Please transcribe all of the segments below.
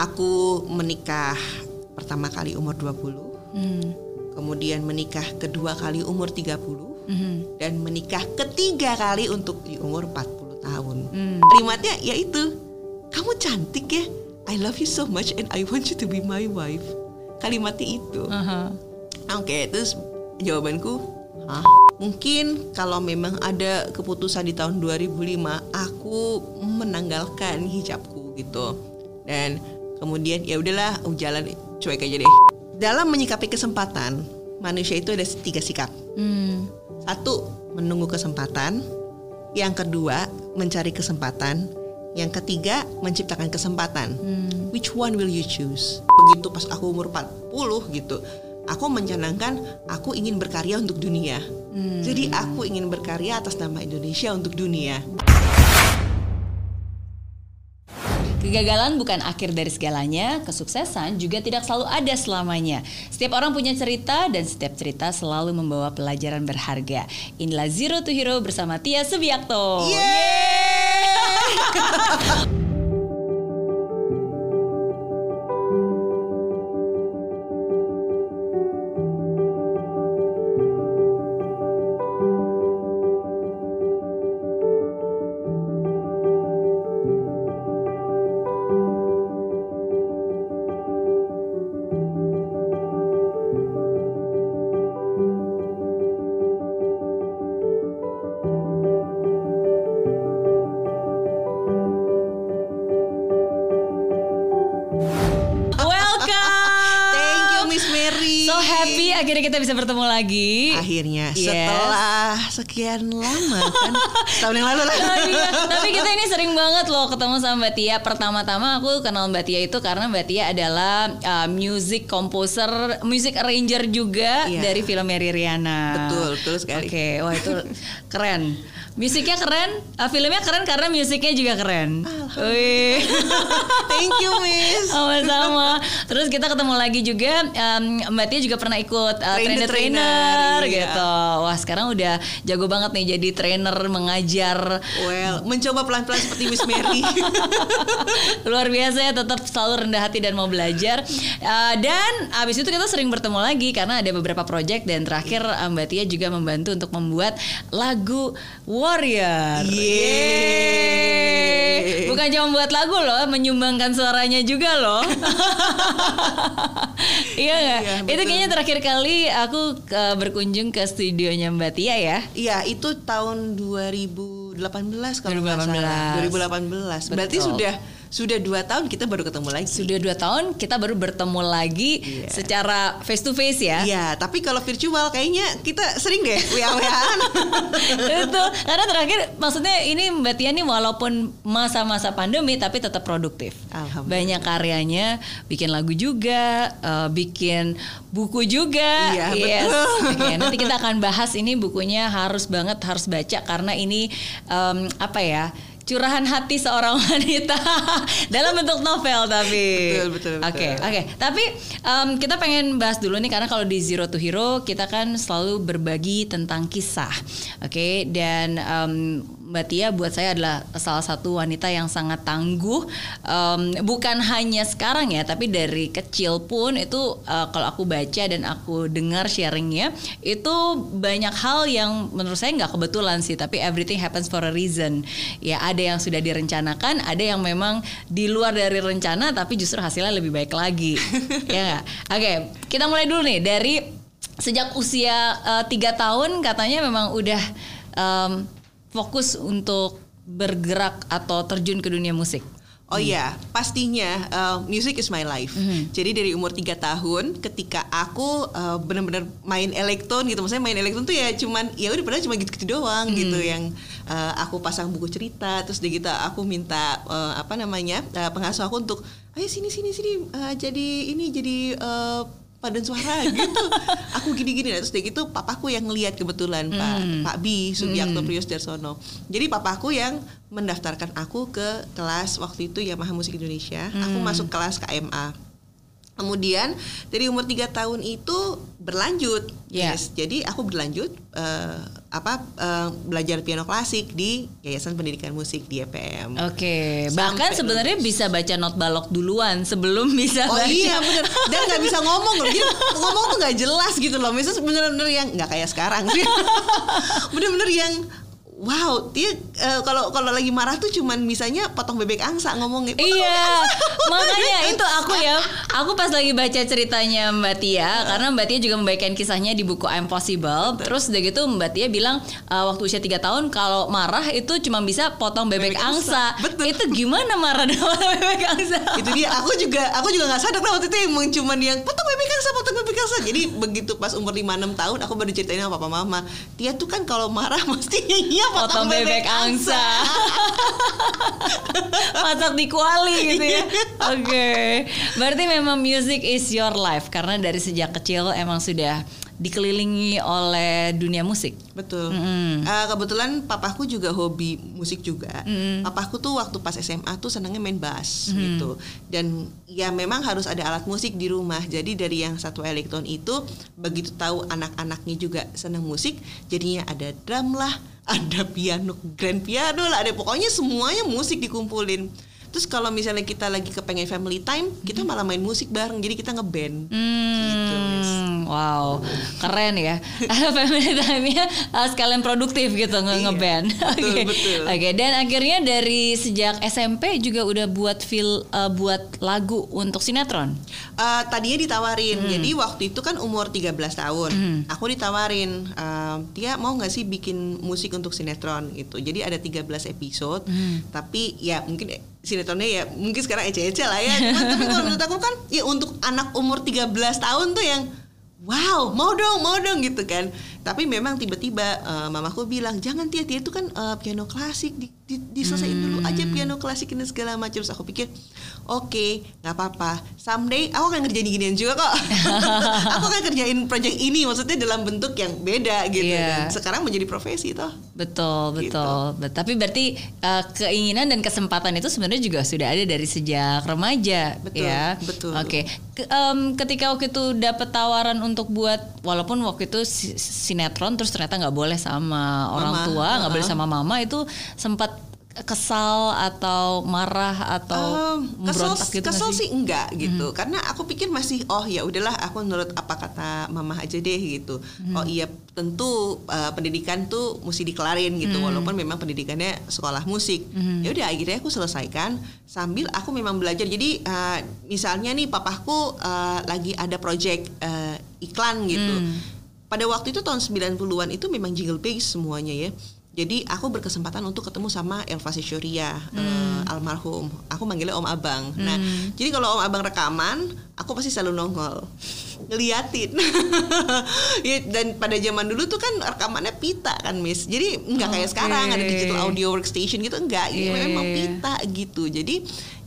aku menikah pertama kali umur 20 Hmm. kemudian menikah kedua kali umur 30 dan menikah ketiga kali untuk di umur 40 tahun. Kalimatnya yaitu kamu cantik ya. I love you so much and I want you to be my wife. Kalimatnya itu. Aha. Oke, terus jawabanku, hah? Mungkin kalau memang ada keputusan di tahun 2005, aku menanggalkan hijabku gitu. Dan kemudian ya udahlah, oh, jalan cuek aja deh. Dalam menyikapi kesempatan, manusia itu ada tiga sikap. Hmm. Satu, menunggu kesempatan. Yang kedua, mencari kesempatan. Yang ketiga, menciptakan kesempatan. Which one will you choose? Begitu pas aku umur 40 gitu, aku mencanangkan aku ingin berkarya untuk dunia. Jadi aku ingin berkarya atas nama Indonesia untuk dunia. Kegagalan bukan akhir dari segalanya, kesuksesan juga tidak selalu ada selamanya. Setiap orang punya cerita dan setiap cerita selalu membawa pelajaran berharga. Inilah Zero to Hero bersama Tia Subiakto. Welcome. lagi. Akhirnya Yes. setelah sekian lama kan setahun yang lalu lah. Oh iya, tapi kita ini sering banget loh ketemu sama Mbak Tia. Pertama-tama aku kenal Mbak Tia itu karena Mbak Tia adalah uh, music composer, music arranger juga Iya. dari film Mary Riana. Betul, betul sekali. Oke, wah itu keren. Musiknya keren, uh, filmnya keren karena musiknya juga keren. Wih. Thank you Miss. Sama-sama. Terus kita ketemu lagi juga um, Mbak Tia juga pernah ikut uh, the trainer trainer trainer, iya. gitu. Wah, sekarang udah jago banget nih jadi trainer mengajar. Well, mencoba pelan-pelan seperti Miss Mary. Luar biasa ya tetap selalu rendah hati dan mau belajar. Uh, dan abis itu kita sering bertemu lagi karena ada beberapa project dan terakhir Mbak Tia juga membantu untuk membuat lagu Warrior. Yeay. Bukan cuma membuat lagu loh, menyumbangkan suaranya juga loh. iya nggak? Iya, itu kayaknya terakhir kali aku uh, berkunjung ke studionya Mbak Tia ya. Iya, itu tahun 2018 kalau nggak 2018. salah. 2018. Berarti Betul. sudah sudah dua tahun kita baru ketemu lagi. Sudah dua tahun kita baru bertemu lagi Iya. secara face to face ya. Iya, tapi kalau virtual kayaknya kita sering deh WA-WAan. itu karena terakhir maksudnya ini Mbak Tia nih walaupun masa-masa pandemi tapi tetap produktif Alhamdulillah. banyak karyanya bikin lagu juga eh, bikin buku juga Iya, yes betul. Oke, nanti kita akan bahas ini bukunya harus banget harus baca karena ini em, apa ya curahan hati seorang wanita dalam bentuk novel tapi Betul, betul, betul. oke Oke, tapi em, kita pengen bahas dulu nih karena kalau di Zero to Hero kita kan selalu berbagi tentang kisah. Oke, dan em, Mbak Tia buat saya adalah salah satu wanita yang sangat tangguh. Em, bukan hanya sekarang ya, tapi dari kecil pun itu eh, kalau aku baca dan aku dengar sharingnya itu banyak hal yang menurut saya nggak kebetulan sih, tapi everything happens for a reason. Ya ada yang sudah direncanakan, ada yang memang di luar dari rencana tapi justru hasilnya lebih baik lagi. ya nggak? Oke, kita mulai dulu nih dari sejak usia eh, tiga tahun katanya memang udah em, fokus untuk bergerak atau terjun ke dunia musik. Oh iya, pastinya uh, music is my life. Jadi dari umur 3 tahun ketika aku uh, benar-benar main elektron gitu, maksudnya main elektron tuh ya cuman ya udah padahal cuma gitu-gitu doang gitu yang uh, aku pasang buku cerita terus dia gitu aku minta uh, apa namanya uh, pengasuh aku untuk ayo sini sini sini uh, jadi ini jadi uh, padan suara gitu. aku gini-gini nah, terus dia gitu papaku yang ngelihat kebetulan Pak Pak Bi Sugiarto Prius Darsono. Jadi papaku yang mendaftarkan aku ke kelas waktu itu Yamaha Musik Indonesia. Aku masuk kelas KMA. Kemudian dari umur tiga tahun itu berlanjut, Yeah. yes. Jadi aku berlanjut eh, apa eh, belajar piano klasik di Yayasan Pendidikan Musik di EPM. Oke, Sampai bahkan sebenarnya bisa baca not balok duluan sebelum bisa Oh baca. iya bener. Dan nggak bisa ngomong loh. Jadi ngomong tuh nggak jelas gitu loh. Misalnya bener-bener yang nggak kayak sekarang sih. Bener-bener yang Wow, dia eh, kalau kalau lagi marah tuh cuman bisanya potong bebek angsa. Potong bebek Iya, angsa. makanya itu aku ya. Aku pas lagi baca ceritanya Mbak Tia, karena Mbak Tia juga membagikan kisahnya di buku I'm Possible. Terus udah gitu Mbak Tia bilang uh, waktu usia 3 tahun kalau marah itu cuma bisa potong bebek, Bebek angsa. angsa, betul. Itu gimana marah dengan bebek angsa? itu dia aku juga aku juga nggak sadar waktu itu emang cuman yang potong bebek angsa potong bebek angsa jadi begitu pas umur 5-6 tahun aku baru ceritain sama papa mama dia tuh kan kalau marah mesti iya potong bebek angsa. Masak di kuali gitu ya. Oke. Berarti memang music is your life karena dari sejak kecil emang sudah dikelilingi oleh dunia musik. Betul. Mm-mm. Eh, kebetulan papaku juga hobi musik juga. Papaku tuh waktu pas SMA tuh senangnya main bass gitu. Dan ya memang harus ada alat musik di rumah. Jadi dari yang satu elektron itu begitu tahu anak-anaknya juga senang musik, jadinya ada drum lah, ada piano, grand piano lah, ada pokoknya semuanya musik dikumpulin. Terus kalau misalnya kita lagi kepengen family time, kita malah main musik bareng. Jadi kita ngeband. Gitu. Hmm, wow, keren ya. Family time-nya uh, sekalian produktif gitu nge Iya, ngeband. betul, Oke, betul. Oke, dan akhirnya dari sejak SMP juga udah buat feel uh, buat lagu untuk sinetron. Eh, tadinya ditawarin. Hmm. Jadi waktu itu kan umur 13 tahun. Aku ditawarin, eh, dia mau nggak sih bikin musik untuk sinetron gitu. Jadi ada 13 episode. Hmm. Tapi ya mungkin eh, sinetronnya ya mungkin sekarang ece-ece lah ya. Tapi kalau menurut aku kan ya untuk anak umur 13 tahun tuh yang Wow, mau dong, mau dong gitu kan. Tapi memang tiba-tiba eh, mamaku bilang, jangan Tia, Tia itu kan eh, piano klasik, di, di, diselesain dulu aja piano klasik ini segala macam. Terus aku pikir, oke, nggak apa-apa. Someday aku akan ngerjain ginian juga kok. aku akan kerjain project ini, maksudnya dalam bentuk yang beda gitu. Iya. Dan sekarang menjadi profesi toh. Betul, Gitu. betul. Bet- Tapi berarti uh, keinginan dan kesempatan itu sebenarnya juga sudah ada dari sejak remaja, Betul, ya. betul. Oke. Ke- em, ketika waktu itu dapat tawaran untuk buat, walaupun waktu itu si- sinetron, terus ternyata nggak boleh sama orang Mama, tua, nggak boleh uh-uh. sama mama, itu sempat kesal atau marah atau Um, kesel, gitu kesel sih? sih enggak gitu karena aku pikir masih oh ya udahlah aku nurut apa kata mama aja deh gitu. Oh iya tentu uh, pendidikan tuh mesti dikelarin gitu walaupun memang pendidikannya sekolah musik. Ya udah akhirnya aku selesaikan sambil aku memang belajar. Jadi uh, misalnya nih papaku uh, lagi ada project uh, iklan gitu pada waktu itu tahun 90-an itu memang jingle base semuanya ya jadi aku berkesempatan untuk ketemu sama Elva Sesyoria eh, almarhum. Aku manggilnya Om Abang. Nah, jadi kalau Om Abang rekaman, aku pasti selalu nongol ngeliatin. Ya, dan pada zaman dulu tuh kan rekamannya pita kan, Miss. Jadi nggak kayak Oke. sekarang ada digital audio workstation gitu enggak. Iya, Jadi memang iya, iya. pita gitu. Jadi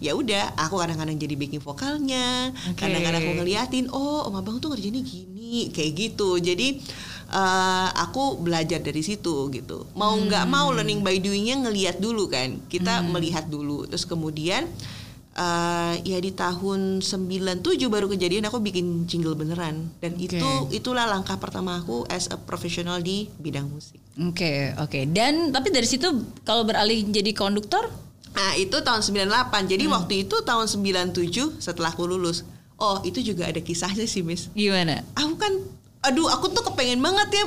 ya udah, aku kadang-kadang jadi backing vokalnya, kadang-kadang aku ngeliatin, oh Om Abang tuh ngerjainnya gini, kayak gitu. Jadi eh, aku belajar dari situ gitu. Mau nggak mau learning by doingnya ngelihat dulu kan. Kita melihat dulu. Terus kemudian eh, ya di tahun 97 baru kejadian aku bikin jingle beneran dan Oke. itu itulah langkah pertama aku as a professional di bidang musik. Oke, oke. Dan tapi dari situ kalau beralih jadi konduktor, Nah, itu tahun 98. Jadi waktu itu tahun 97 setelah aku lulus. Oh, itu juga ada kisahnya sih, Miss. gimana? aku kan aduh aku tuh kepengen banget ya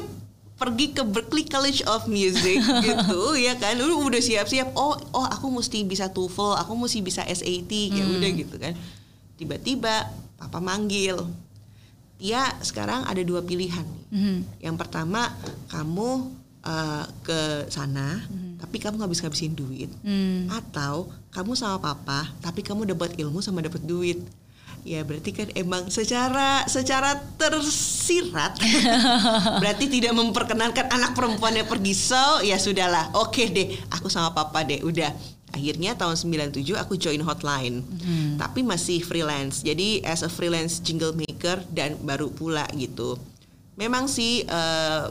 pergi ke Berkeley College of Music gitu ya kan? Lu udah siap-siap oh oh aku mesti bisa TOEFL aku mesti bisa SAT ya udah gitu kan. Tiba-tiba papa manggil Tia sekarang ada dua pilihan nih. Mhm. yang pertama kamu eh, ke sana tapi kamu nggak bisa ngabisin duit. Hmm. atau kamu sama papa tapi kamu dapat ilmu sama dapat duit ya berarti kan emang secara secara tersirat berarti tidak memperkenankan anak perempuannya pergi. So ya sudahlah. Oke deh aku sama papa deh udah. Akhirnya tahun 97 aku join hotline. Tapi masih freelance. Jadi as a freelance jingle maker dan baru pula gitu. Memang sih eh,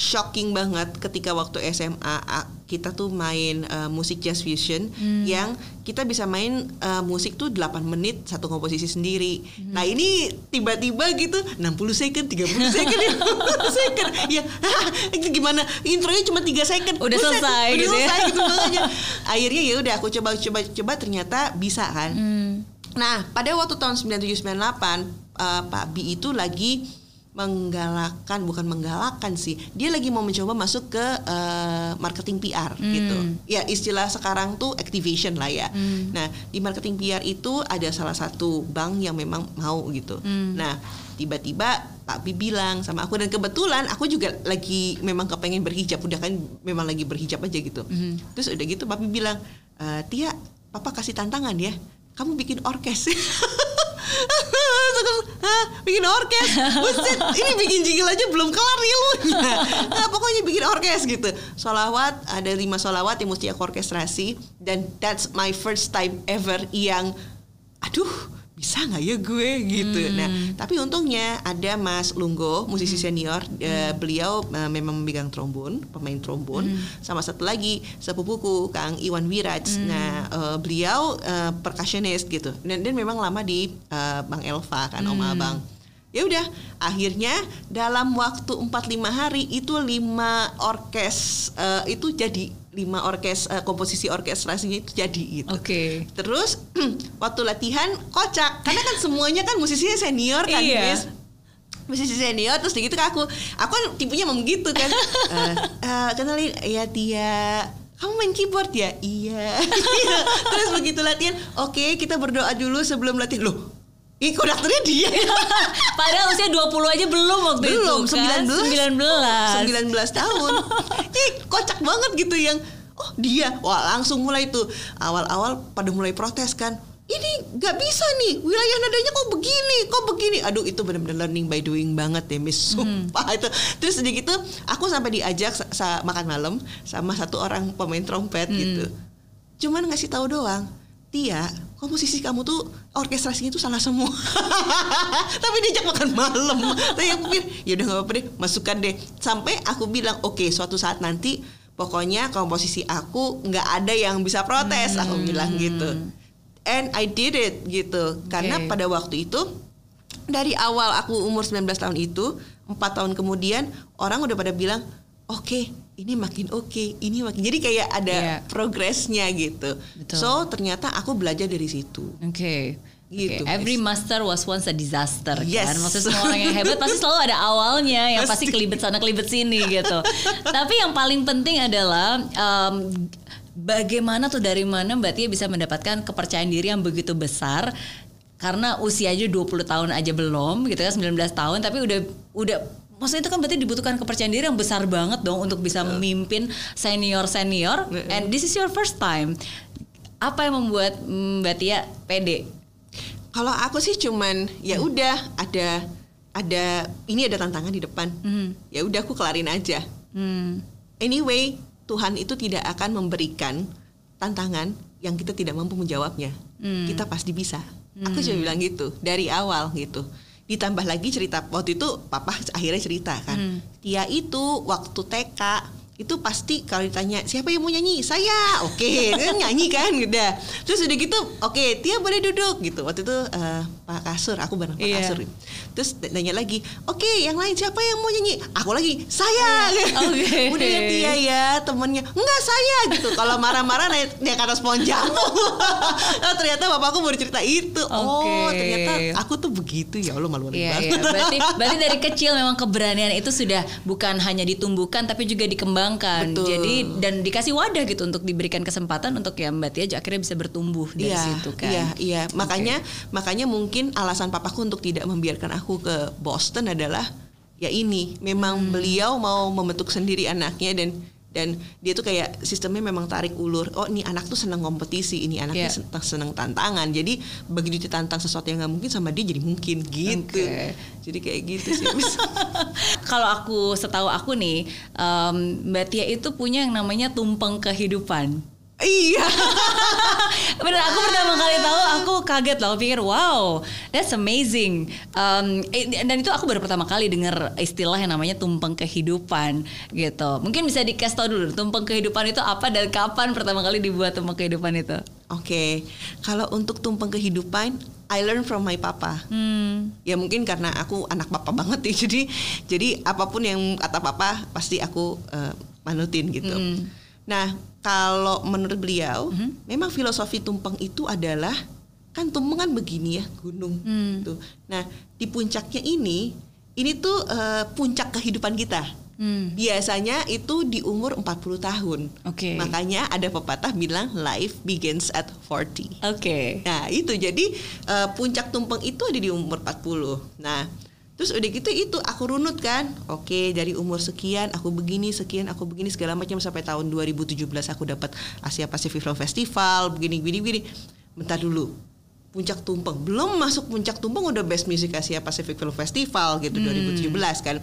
shocking banget ketika waktu SMA kita tuh main uh, musik jazz fusion yang kita bisa main uh, musik tuh 8 menit satu komposisi sendiri. Nah, ini tiba-tiba gitu 60 second, 30 second, 50 second. Ya, itu gimana? Intronya cuma 3 second. Udah Buset, selesai udah gitu ya. selesai gitu makanya. Akhirnya ya udah aku coba coba coba ternyata bisa kan. Nah, pada waktu tahun 9798 uh, Pak Bi itu lagi menggalakkan bukan menggalakkan sih. Dia lagi mau mencoba masuk ke uh, marketing PR gitu. Ya, istilah sekarang tuh activation lah ya. Nah, di marketing PR itu ada salah satu bank yang memang mau gitu. Nah, tiba-tiba Pak Bi bilang sama aku dan kebetulan aku juga lagi memang kepengen berhijab udah kan memang lagi berhijab aja gitu. Terus udah gitu Pak Bi bilang, "Eh, "Tia, papa kasih tantangan ya. Kamu bikin orkes." Terus Hah, bikin orkes? Buset, ini bikin jingle aja belum kelar nih lu. Nah, pokoknya bikin orkes gitu. Solawat ada lima solawat yang mesti aku orkestrasi. Dan that's my first time ever yang aduh bisa nggak ya gue? Gitu. Nah tapi untungnya ada Mas Lunggo musisi senior eh, beliau eh, memang memegang trombon pemain trombon. Sama satu lagi sepupuku Kang Iwan Wiraj. Nah eh, beliau eh, percussionist gitu. Dan, dan memang lama di eh, Bang Elva kan Om Abang. Ya udah akhirnya dalam waktu 4-5 hari itu lima orkes eh, itu jadi lima orkes eh, komposisi orkestrasinya itu jadi gitu Oke. Terus waktu latihan kocak karena kan semuanya kan musisinya senior kan, Iya. Miss. Musisi senior terus gitu ke aku. Aku kan tipenya memang gitu kan. Eh, eh, kenalin ya Tia kamu main keyboard ya? Iya. Terus begitu latihan, oke kita berdoa dulu sebelum latihan. Loh, ini konduktornya dia. Padahal usia 20 aja belum waktu Belum, itu kan. 19. 19. 19 tahun. Ini kocak banget gitu yang oh dia. Wah, langsung mulai tuh awal-awal pada mulai protes kan. Ini nggak bisa nih, wilayah nadanya kok begini, kok begini. Aduh, itu benar-benar learning by doing banget ya, Miss. Sumpah itu. Terus udah gitu, aku sampai diajak sa- sa- makan malam sama satu orang pemain trompet gitu. Cuman ngasih tahu doang. Tia, komposisi kamu tuh orkestrasinya tuh salah semua. Tapi diajak makan malam. Tapi aku pikir, ya udah nggak apa-apa deh, masukkan deh. Sampai aku bilang, oke, suatu saat nanti pokoknya komposisi aku nggak ada yang bisa protes. Aku bilang gitu. And I did it gitu. Karena Oke. pada waktu itu dari awal aku umur 19 tahun itu, empat tahun kemudian orang udah pada bilang, oke, ini makin oke, ini makin. Jadi kayak ada Iya. progresnya gitu. Betul. So ternyata aku belajar dari situ. Oke. Gitu, Oke, Every master was once a disaster Yes. kan. Maksudnya semua orang yang hebat pasti selalu ada awalnya yang pasti Pasti. kelibet sana kelibet sini gitu. Tapi yang paling penting adalah um, bagaimana tuh dari mana Mbak Tia bisa mendapatkan kepercayaan diri yang begitu besar karena usianya 20 tahun aja belum gitu kan 19 tahun tapi udah udah maksudnya itu kan berarti dibutuhkan kepercayaan diri yang besar banget dong untuk bisa memimpin senior senior and this is your first time apa yang membuat mm, Mbak Tia pede Kalau aku sih cuman ya udah ada ada ini ada tantangan di depan. Ya udah aku kelarin aja. Hmm. Anyway, Tuhan itu tidak akan memberikan tantangan yang kita tidak mampu menjawabnya. Kita pasti bisa. Aku cuma bilang gitu dari awal gitu. Ditambah lagi cerita waktu itu papa akhirnya cerita kan. Dia itu waktu TK itu pasti kalau ditanya siapa yang mau nyanyi? Saya. Oke kan nyanyi kan udah. Terus udah gitu oke Tia boleh duduk. Gitu. Waktu itu eh, Pak Kasur aku bareng Pak Iya. Kasur terus nanya lagi oke yang lain siapa yang mau nyanyi aku lagi saya Oke. udah ya Tia ya temennya enggak saya gitu kalau marah-marah naik ke atas pohon jambu oh, ternyata bapakku baru cerita itu oh Oke. ternyata aku tuh begitu ya Allah malu-malu Iya, banget iya. Berarti, berarti dari kecil memang keberanian itu sudah bukan hanya ditumbuhkan tapi juga dikembangkan. Betul. Jadi dan dikasih wadah gitu untuk diberikan kesempatan untuk ya Mbak Tia akhirnya bisa bertumbuh dari Iya, situ kan. Iya, iya. Makanya makanya mungkin alasan papaku untuk tidak membiarkan aku ke Boston adalah ya ini, memang Hmm. beliau mau membentuk sendiri anaknya dan dan dia tuh kayak sistemnya memang tarik ulur. Oh, ini anak tuh senang kompetisi, ini anaknya Iya. senang, senang tantangan. Jadi begitu ditantang sesuatu yang nggak mungkin sama dia jadi mungkin gitu. Oke. Jadi kayak gitu sih. Kalau aku setahu aku nih, em, Mbak Tia itu punya yang namanya tumpeng kehidupan. Iya. Bener, aku pertama kali tahu aku kaget loh, pikir wow, that's amazing. Um, dan itu aku baru pertama kali dengar istilah yang namanya tumpeng kehidupan gitu. Mungkin bisa dikasih tahu dulu tumpeng kehidupan itu apa dan kapan pertama kali dibuat tumpeng kehidupan itu? Oke, kalau untuk tumpeng kehidupan, I learn from my papa. Hmm. Ya mungkin karena aku anak papa banget ya, jadi jadi apa pun yang kata papa pasti aku uh, manutin gitu. Hmm. Nah, kalau menurut beliau, Hmm. memang filosofi tumpeng itu adalah kan tumpeng kan begini ya gunung Hmm. tuh. Nah, di puncaknya ini, ini tuh eh, puncak kehidupan kita. Hmm. Biasanya itu di umur 40 tahun. Oke. Makanya ada pepatah bilang life begins at 40. Oke. Nah itu jadi eh, puncak tumpeng itu ada di umur 40 Nah terus udah gitu itu aku runut kan. Oke dari umur sekian aku begini sekian aku begini segala macam sampai tahun 2017 aku dapat Asia Pacific Film Festival begini begini begini. Bentar dulu puncak tumpeng. Belum masuk puncak tumpeng udah best music Asia Pacific Film Festival gitu 2017 kan.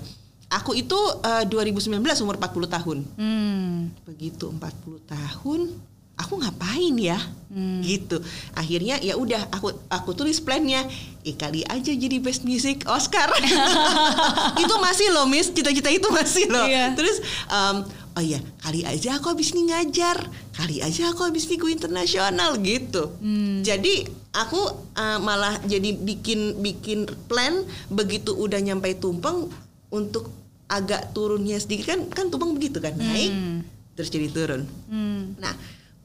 Aku itu eh, 2019 umur 40 tahun. Hmm. begitu 40 tahun aku ngapain ya? Gitu. Akhirnya ya udah aku aku tulis plannya. Eh kali aja jadi best music Oscar. Itu masih loh miss. Cita-cita itu masih loh. Iya. terus um, oh iya kali aja aku habis ini ngajar. Kali aja aku habis ini go internasional gitu. Jadi aku uh, malah jadi bikin bikin plan begitu udah nyampe tumpeng untuk agak turunnya sedikit. Kan kan tumpeng begitu kan naik terus jadi turun. Hmm. Nah,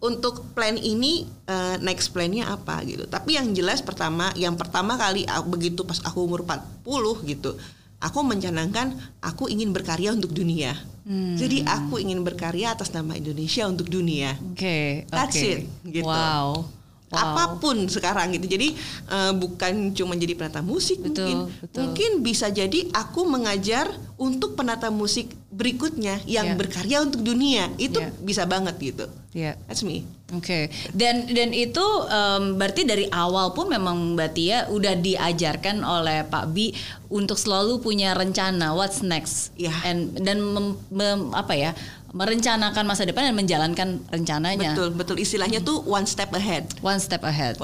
untuk plan ini eh, next plannya apa gitu. Tapi yang jelas pertama, yang pertama kali aku- begitu pas aku umur 40 gitu, aku mencanangkan aku ingin berkarya untuk dunia. Hmm. Jadi aku ingin berkarya atas nama Indonesia untuk dunia. Oke. That's oke. it, gitu. Wow. Wow. Apa pun sekarang gitu. Jadi eh, bukan cuma jadi penata musik Betul, mungkin. betul. Mungkin bisa jadi aku mengajar untuk penata musik berikutnya yang Yeah. berkarya untuk dunia. Itu Yeah. bisa banget gitu. Iya. That's me. Oke, dan dan itu em, berarti dari awal pun memang Mbak Tia udah diajarkan oleh Pak Bi untuk selalu punya rencana what's next, Iya. And- dan mem- mem- apa ya merencanakan masa depan dan menjalankan rencananya Betul, betul. Istilahnya tuh one step ahead. one step ahead.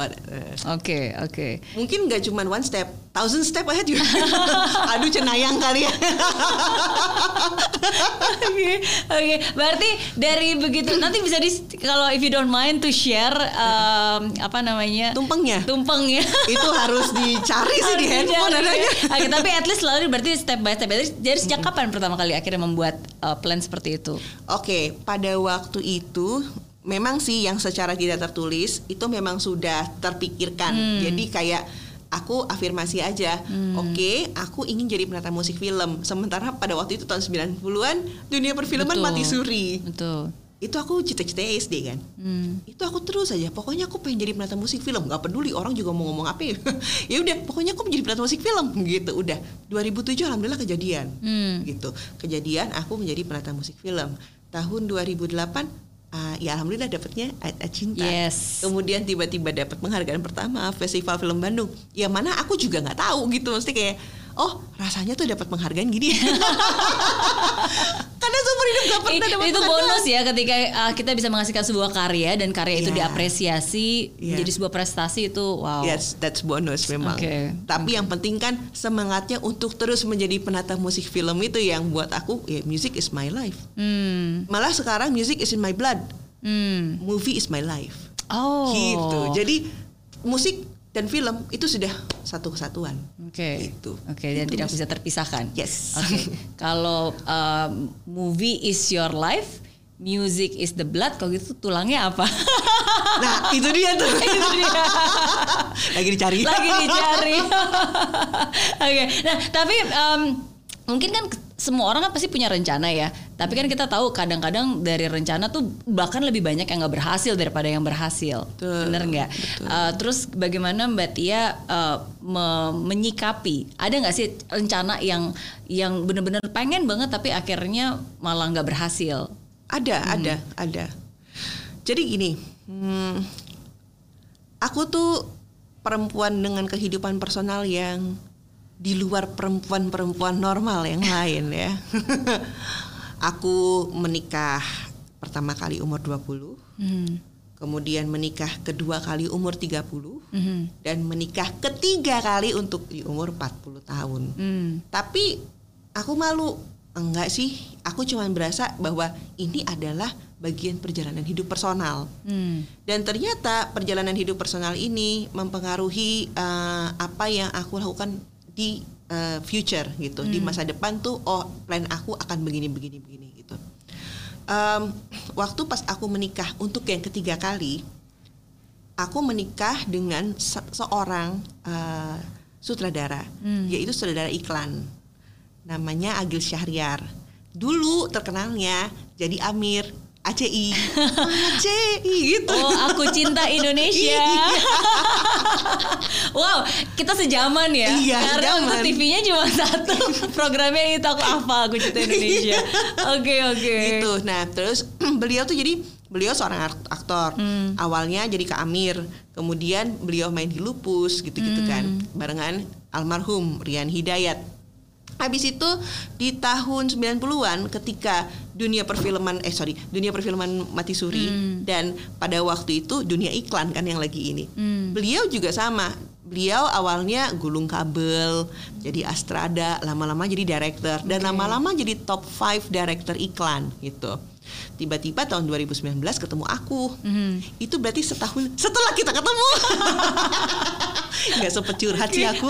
Oke oke. mungkin nggak cuma one step, thousand step ahead juga. Aduh cenayang kali ya. Oke, oke. Berarti dari begitu nanti bisa di kalau if you don't mind to share em, apa namanya Tumpengnya. tumpengnya. Itu harus dicari sih di Harus handphone dicari. adanya. Oke, tapi at least selalu berarti step by step. Jadi, sejak kapan pertama kali akhirnya membuat uh, plan seperti itu? Oke, pada waktu itu memang sih yang secara tidak tertulis itu memang sudah terpikirkan. Hmm. Jadi kayak aku afirmasi aja. Oke, aku ingin jadi penata musik film. Sementara pada waktu itu tahun 90-an dunia perfilman Betul. mati suri. Betul. Itu aku cita-cita SD kan. Hmm. itu aku terus aja pokoknya aku pengen jadi penata musik film nggak peduli orang juga mau ngomong apa ya ya udah pokoknya aku menjadi penata musik film gitu udah 2007 alhamdulillah kejadian Hmm. gitu kejadian aku menjadi penata musik film tahun 2008 ah, ya alhamdulillah dapatnya Ayat Ayat Cinta Yes. kemudian tiba-tiba dapat penghargaan pertama Festival Film Bandung ya mana aku juga nggak tahu gitu mesti kayak oh rasanya tuh dapat penghargaan gini karena seumur hidup gak pernah dapat itu penghargaan. bonus ya ketika uh, kita bisa menghasilkan sebuah karya dan karya itu Iya. diapresiasi Iya. menjadi sebuah prestasi itu wow. Yes, that's bonus memang. Oke. Tapi yang penting kan semangatnya untuk terus menjadi penata musik film itu yang buat aku ya music is my life. Hmm. Malah sekarang music is in my blood. Hmm. Movie is my life. Oh. Gitu. Jadi musik dan film itu sudah satu kesatuan. Oke. Gitu. Oke, dan Itu tidak bisa terpisahkan. Yes. Oke. Kalau um, movie is your life, music is the blood, kalau gitu tulangnya apa? Nah, itu dia tuh. Itu dia. Lagi dicari. Lagi dicari. Oke. Nah, tapi um, mungkin kan semua orang kan pasti punya rencana ya. Tapi kan kita tahu kadang-kadang dari rencana tuh bahkan lebih banyak yang nggak berhasil daripada yang berhasil. Betul, Bener nggak? Uh, terus bagaimana Mbak Tia uh, me- menyikapi? Ada nggak sih rencana yang yang benar-benar pengen banget tapi akhirnya malah nggak berhasil? Ada, ada, ada. Jadi gini, hmm, aku tuh perempuan dengan kehidupan personal yang di luar perempuan-perempuan normal yang lain ya. aku menikah pertama kali umur 20. Hmm. kemudian menikah kedua kali umur 30 Mhm. dan menikah ketiga kali untuk di umur 40 tahun. Hmm. Tapi aku malu. Enggak sih, aku cuma berasa bahwa ini adalah bagian perjalanan hidup personal. Hmm. Dan ternyata perjalanan hidup personal ini mempengaruhi eh, apa yang aku lakukan di eh, future gitu, di masa depan tuh oh plan aku akan begini begini begini gitu. Em, waktu pas aku menikah untuk yang ketiga kali, aku menikah dengan se- seorang eh, sutradara, yaitu sutradara iklan, namanya Agil Syahriar. Dulu terkenalnya jadi Amir ACI, ACI gitu. Oh, aku cinta Indonesia. wow, kita sejaman ya. Iya, Karena sejaman. untuk TV-nya cuma satu. Programnya itu aku hafal, aku cinta Indonesia. Oke, oke. gitu. Nah, terus beliau tuh jadi beliau seorang akt- aktor. Awalnya jadi Kak Amir, kemudian beliau main di Lupus gitu-gitu kan, barengan almarhum Rian Hidayat. Habis itu di tahun 90-an ketika dunia perfilman eh sorry, dunia perfilman mati suri dan pada waktu itu dunia iklan kan yang lagi ini. Beliau juga sama. Beliau awalnya gulung kabel, jadi astrada, lama-lama jadi director dan lama-lama jadi top 5 director iklan gitu. Tiba-tiba tahun 2019 ketemu aku. Itu berarti setahun setelah kita ketemu. Nggak sempet curhat sih aku.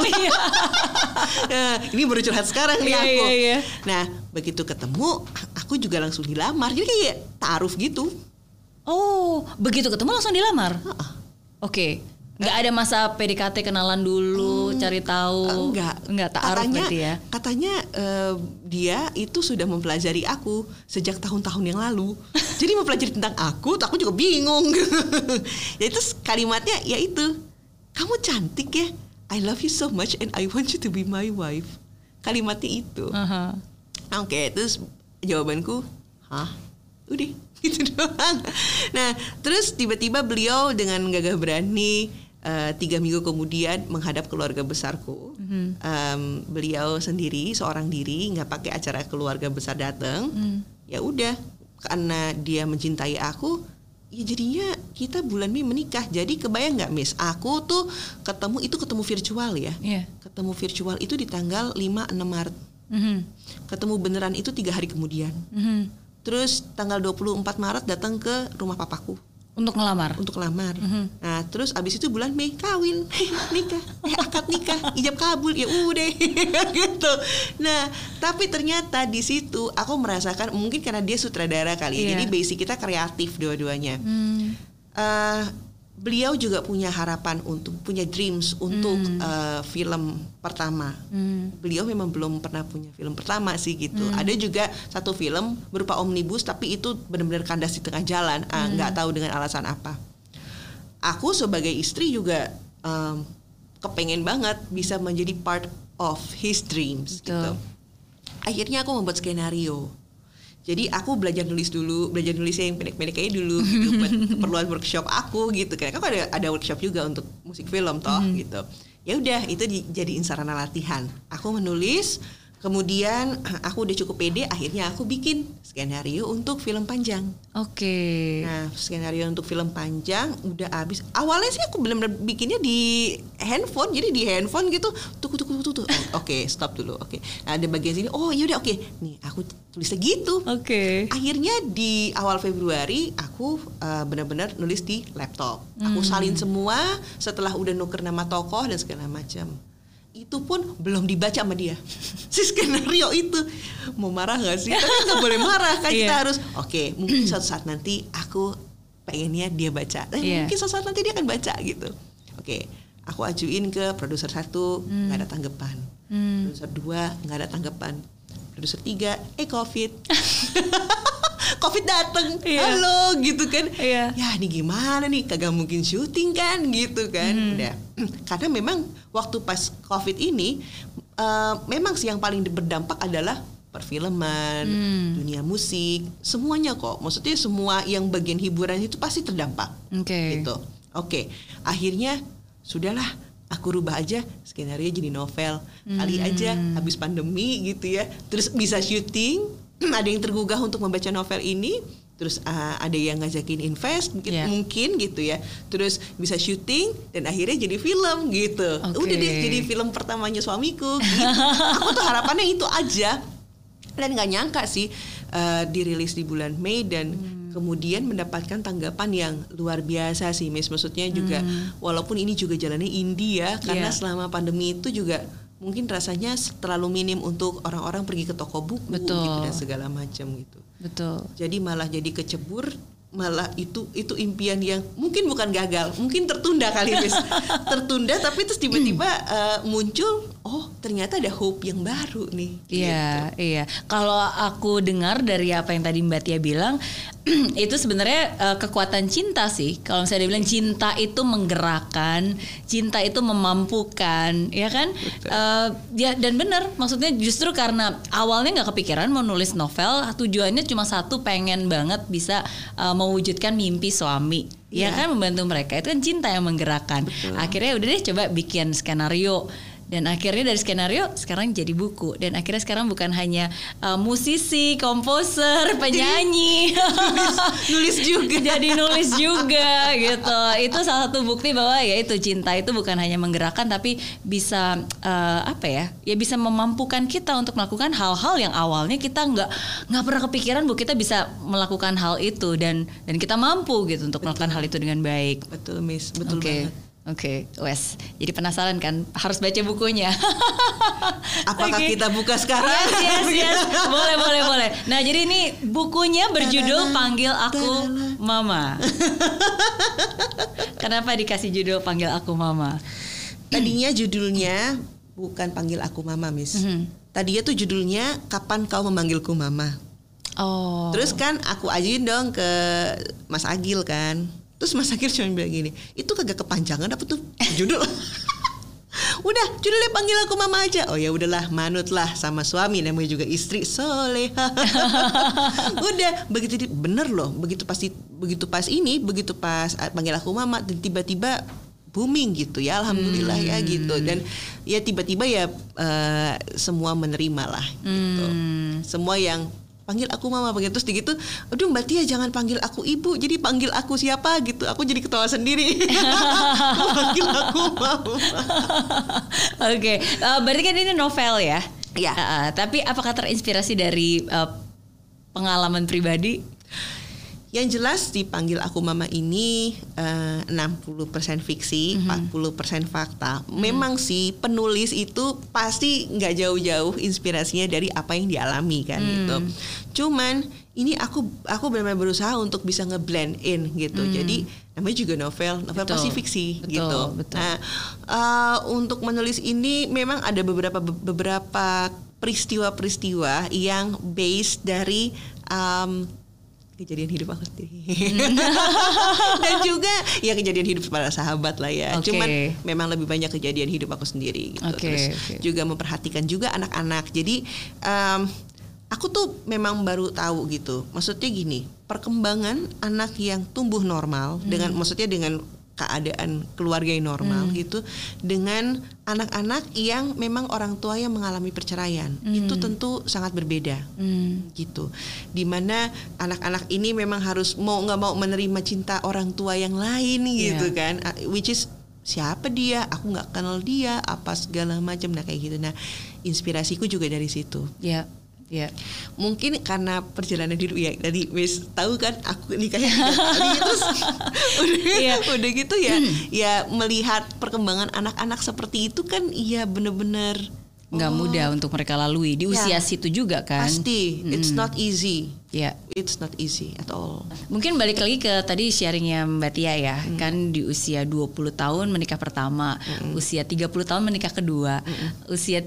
Nah, ini baru curhat sekarang nih Iya, aku. iya, iya. Nah, begitu ketemu, aku juga langsung dilamar. Jadi kayak taaruf gitu. Oh, begitu ketemu langsung dilamar. Oke. Nggak ada masa PDKT kenalan dulu, cari tahu. Enggak. Enggak taaruf katanya, berarti ya. Katanya eh, dia itu sudah mempelajari aku sejak tahun-tahun yang lalu. Jadi mempelajari tentang aku, aku juga bingung. ya itu kalimatnya ya itu. Kamu cantik ya. I love you so much and I want you to be my wife. Kalimatnya itu. Aha. Oke, terus jawabanku, hah? Udah, gitu doang. Nah, terus tiba-tiba beliau dengan gagah berani eh, tiga minggu kemudian menghadap keluarga besarku. Em, beliau sendiri, seorang diri, nggak pakai acara keluarga besar datang. Ya udah, karena dia mencintai aku, ya jadinya kita bulan Mei menikah. Jadi kebayang nggak, Miss? Aku tuh ketemu itu ketemu virtual ya. Iya. Ketemu virtual itu di tanggal 5-6 Maret Mhm. ketemu beneran itu tiga hari kemudian. Mhm. Terus tanggal 24 Maret datang ke rumah papaku Untuk ngelamar. untuk lamar. Nah terus abis itu bulan Mei kawin, nikah, eh akad nikah, ijab kabul ya udah gitu. Nah tapi ternyata di situ aku merasakan mungkin karena dia sutradara kali, ya, Iya. jadi basic kita kreatif dua-duanya. Hmm. Eh, beliau juga punya harapan untuk punya dreams untuk eh, film pertama. Hmm. Beliau memang belum pernah punya film pertama sih gitu. Ada juga satu film berupa omnibus tapi itu benar-benar kandas di tengah jalan. Ah, nggak tahu dengan alasan apa. Aku sebagai istri juga em, kepengen banget bisa menjadi part of his dreams Betul. gitu. Akhirnya aku membuat skenario. Jadi aku belajar nulis dulu, belajar nulisnya yang pendek-pendek kayak dulu gitu, buat keperluan workshop aku gitu. Karena kan ada ada workshop juga untuk musik film toh gitu. Ya udah itu di- jadiin sarana latihan. Aku menulis, kemudian aku udah cukup pede, akhirnya aku bikin skenario untuk film panjang. Oke. Nah, skenario untuk film panjang udah habis. Awalnya sih aku benar-benar bikinnya di handphone, jadi di handphone gitu. Tuh, tuh, tuh, tuh, tuh. Oh, Oke, stop dulu. Oke. Nah, ada bagian sini. Oh, yaudah oke. Nih, aku tulisnya gitu. Oke. Akhirnya di awal Februari aku uh, benar-benar nulis di laptop. Aku salin semua setelah udah nuker nama tokoh dan segala macam. Itu pun belum dibaca sama dia. si skenario itu mau marah nggak sih? Tapi nggak boleh marah kan kita Iya. harus. Oke, mungkin suatu saat nanti aku pengennya dia baca. Eh, Iya. Mungkin suatu saat nanti dia akan baca gitu. Oke, aku ajuin ke produser satu nggak ada tanggapan. Hmm. Produser dua nggak ada tanggapan. Produser tiga, eh covid. covid dateng, Iya. halo gitu kan. Iya. Ya ini gimana nih, kagak mungkin syuting kan gitu kan. Hmm. Udah. Karena memang waktu pas covid ini, eh, memang sih yang paling berdampak adalah perfilman, Hmm. dunia musik, semuanya kok. Maksudnya semua yang bagian hiburan itu pasti terdampak Oke. gitu. Oke, akhirnya sudahlah aku rubah aja skenario jadi novel. Kali aja habis pandemi gitu ya. Terus bisa syuting, ada yang tergugah untuk membaca novel ini. terus uh, ada yang ngajakin invest mungkin Yeah. mungkin gitu ya terus bisa syuting dan akhirnya jadi film gitu Oke. udah deh jadi film pertamanya suamiku gitu. aku tuh harapannya itu aja dan nggak nyangka sih uh, dirilis di bulan Mei dan Hmm. kemudian mendapatkan tanggapan yang luar biasa sih Miss maksudnya juga walaupun ini juga jalannya indie ya karena Hmm. Iya. selama pandemi itu juga mungkin rasanya terlalu minim untuk orang-orang pergi ke toko buku Betul. gitu dan segala macam gitu Betul. jadi malah jadi kecebur malah itu itu impian yang mungkin bukan gagal mungkin tertunda kali Miss tertunda tapi terus tiba-tiba eh, muncul oh ternyata ada hope yang baru nih Iya, iya. Kalau aku dengar dari apa yang tadi Mbak Tia bilang, itu sebenarnya eh, kekuatan cinta sih. Kalau misalnya dia bilang cinta itu menggerakkan, cinta itu memampukan, ya kan? Eh, ya dan benar. Maksudnya justru karena awalnya nggak kepikiran mau nulis novel, tujuannya cuma satu, pengen banget bisa eh, mewujudkan mimpi suami. Ya Iya. kan membantu mereka itu kan cinta yang menggerakkan. Akhirnya udah deh coba bikin skenario dan akhirnya dari skenario sekarang jadi buku dan akhirnya sekarang bukan hanya uh, musisi, komposer, penyanyi, nulis juga jadi nulis juga gitu. Itu salah satu bukti bahwa ya itu cinta itu bukan hanya menggerakkan tapi bisa uh, apa ya? Ya bisa memampukan kita untuk melakukan hal-hal yang awalnya kita nggak nggak pernah kepikiran bahwa kita bisa melakukan hal itu dan dan kita mampu gitu untuk melakukan hal itu dengan baik. betul Miss betul Oke. banget Oke, Wes. Jadi penasaran kan? Harus baca bukunya. apakah Oke. kita buka sekarang Yes, yes, yes. Boleh, boleh, boleh. Nah, jadi ini bukunya berjudul Panggil Aku Mama. Kenapa dikasih judul Panggil Aku Mama? tadinya judulnya bukan panggil aku mama Miss Mhm. tadinya tuh judulnya kapan kau memanggilku mama Oh. Terus kan aku ajuin dong ke Mas Agil kan. Terus Mas Agil cuma bilang gini, itu kagak kepanjangan apa tuh judul? Udah, judulnya panggil aku mama aja. Oh ya udahlah, manutlah sama suami namanya juga istri soleha. Udah, begitu di- bener loh, begitu pasti begitu pas ini, begitu pas ah, panggil aku mama dan tiba-tiba booming gitu ya, alhamdulillah ya gitu. Dan ya tiba-tiba ya eh, semua menerima lah gitu. Hmm. Semua yang panggil aku mama panggil terus gitu aduh mbak Tia jangan panggil aku ibu. Jadi panggil aku siapa? Gitu. Aku jadi ketawa sendiri. Panggil aku mama. Oke, eh, berarti kan ini novel ya? Eh, eh, tapi apakah terinspirasi dari eh, pengalaman pribadi? Yang jelas dipanggil aku mama ini eh, 60% fiksi, 40% fakta. Memang sih penulis itu pasti nggak jauh-jauh inspirasinya dari apa yang dialami kan gitu. Cuman ini aku aku benar-benar berusaha untuk bisa ngeblend in gitu. Jadi namanya juga novel, novel Betul. pasti fiksi Betul, gitu. betul. Nah, eh, untuk menulis ini memang ada beberapa beberapa peristiwa-peristiwa yang based dari um, kejadian hidup aku sendiri. Dan juga ya kejadian hidup para sahabat lah ya. Oke. cuman memang lebih banyak kejadian hidup aku sendiri gitu. Oke, terus oke. juga memperhatikan juga anak-anak. Jadi em, aku tuh memang baru tahu gitu. Maksudnya gini perkembangan anak yang tumbuh normal dengan maksudnya dengan keadaan keluarga yang normal gitu dengan anak-anak yang memang orang tua yang mengalami perceraian. Itu tentu sangat berbeda Hmm. gitu. Di mana anak-anak ini memang harus mau nggak mau menerima cinta orang tua yang lain gitu Iya. kan Ah, which is siapa dia aku nggak kenal dia apa segala macam. Nah kayak gitu. Nah inspirasiku juga dari situ. Ya, ya. mungkin karena perjalanan hidup ya tadi Miss tahu kan aku nikahnya kali terus udah, Iya. udah gitu ya ya melihat perkembangan anak-anak seperti itu kan iya bener-bener Nggak mudah untuk mereka lalui di Ya. usia situ juga kan. pasti it's not easy Ya. it's not easy at all Mungkin balik lagi ke tadi sharingnya Mbak Tia ya, Hmm. kan di usia 20 tahun menikah pertama, usia 30 tahun menikah kedua, usia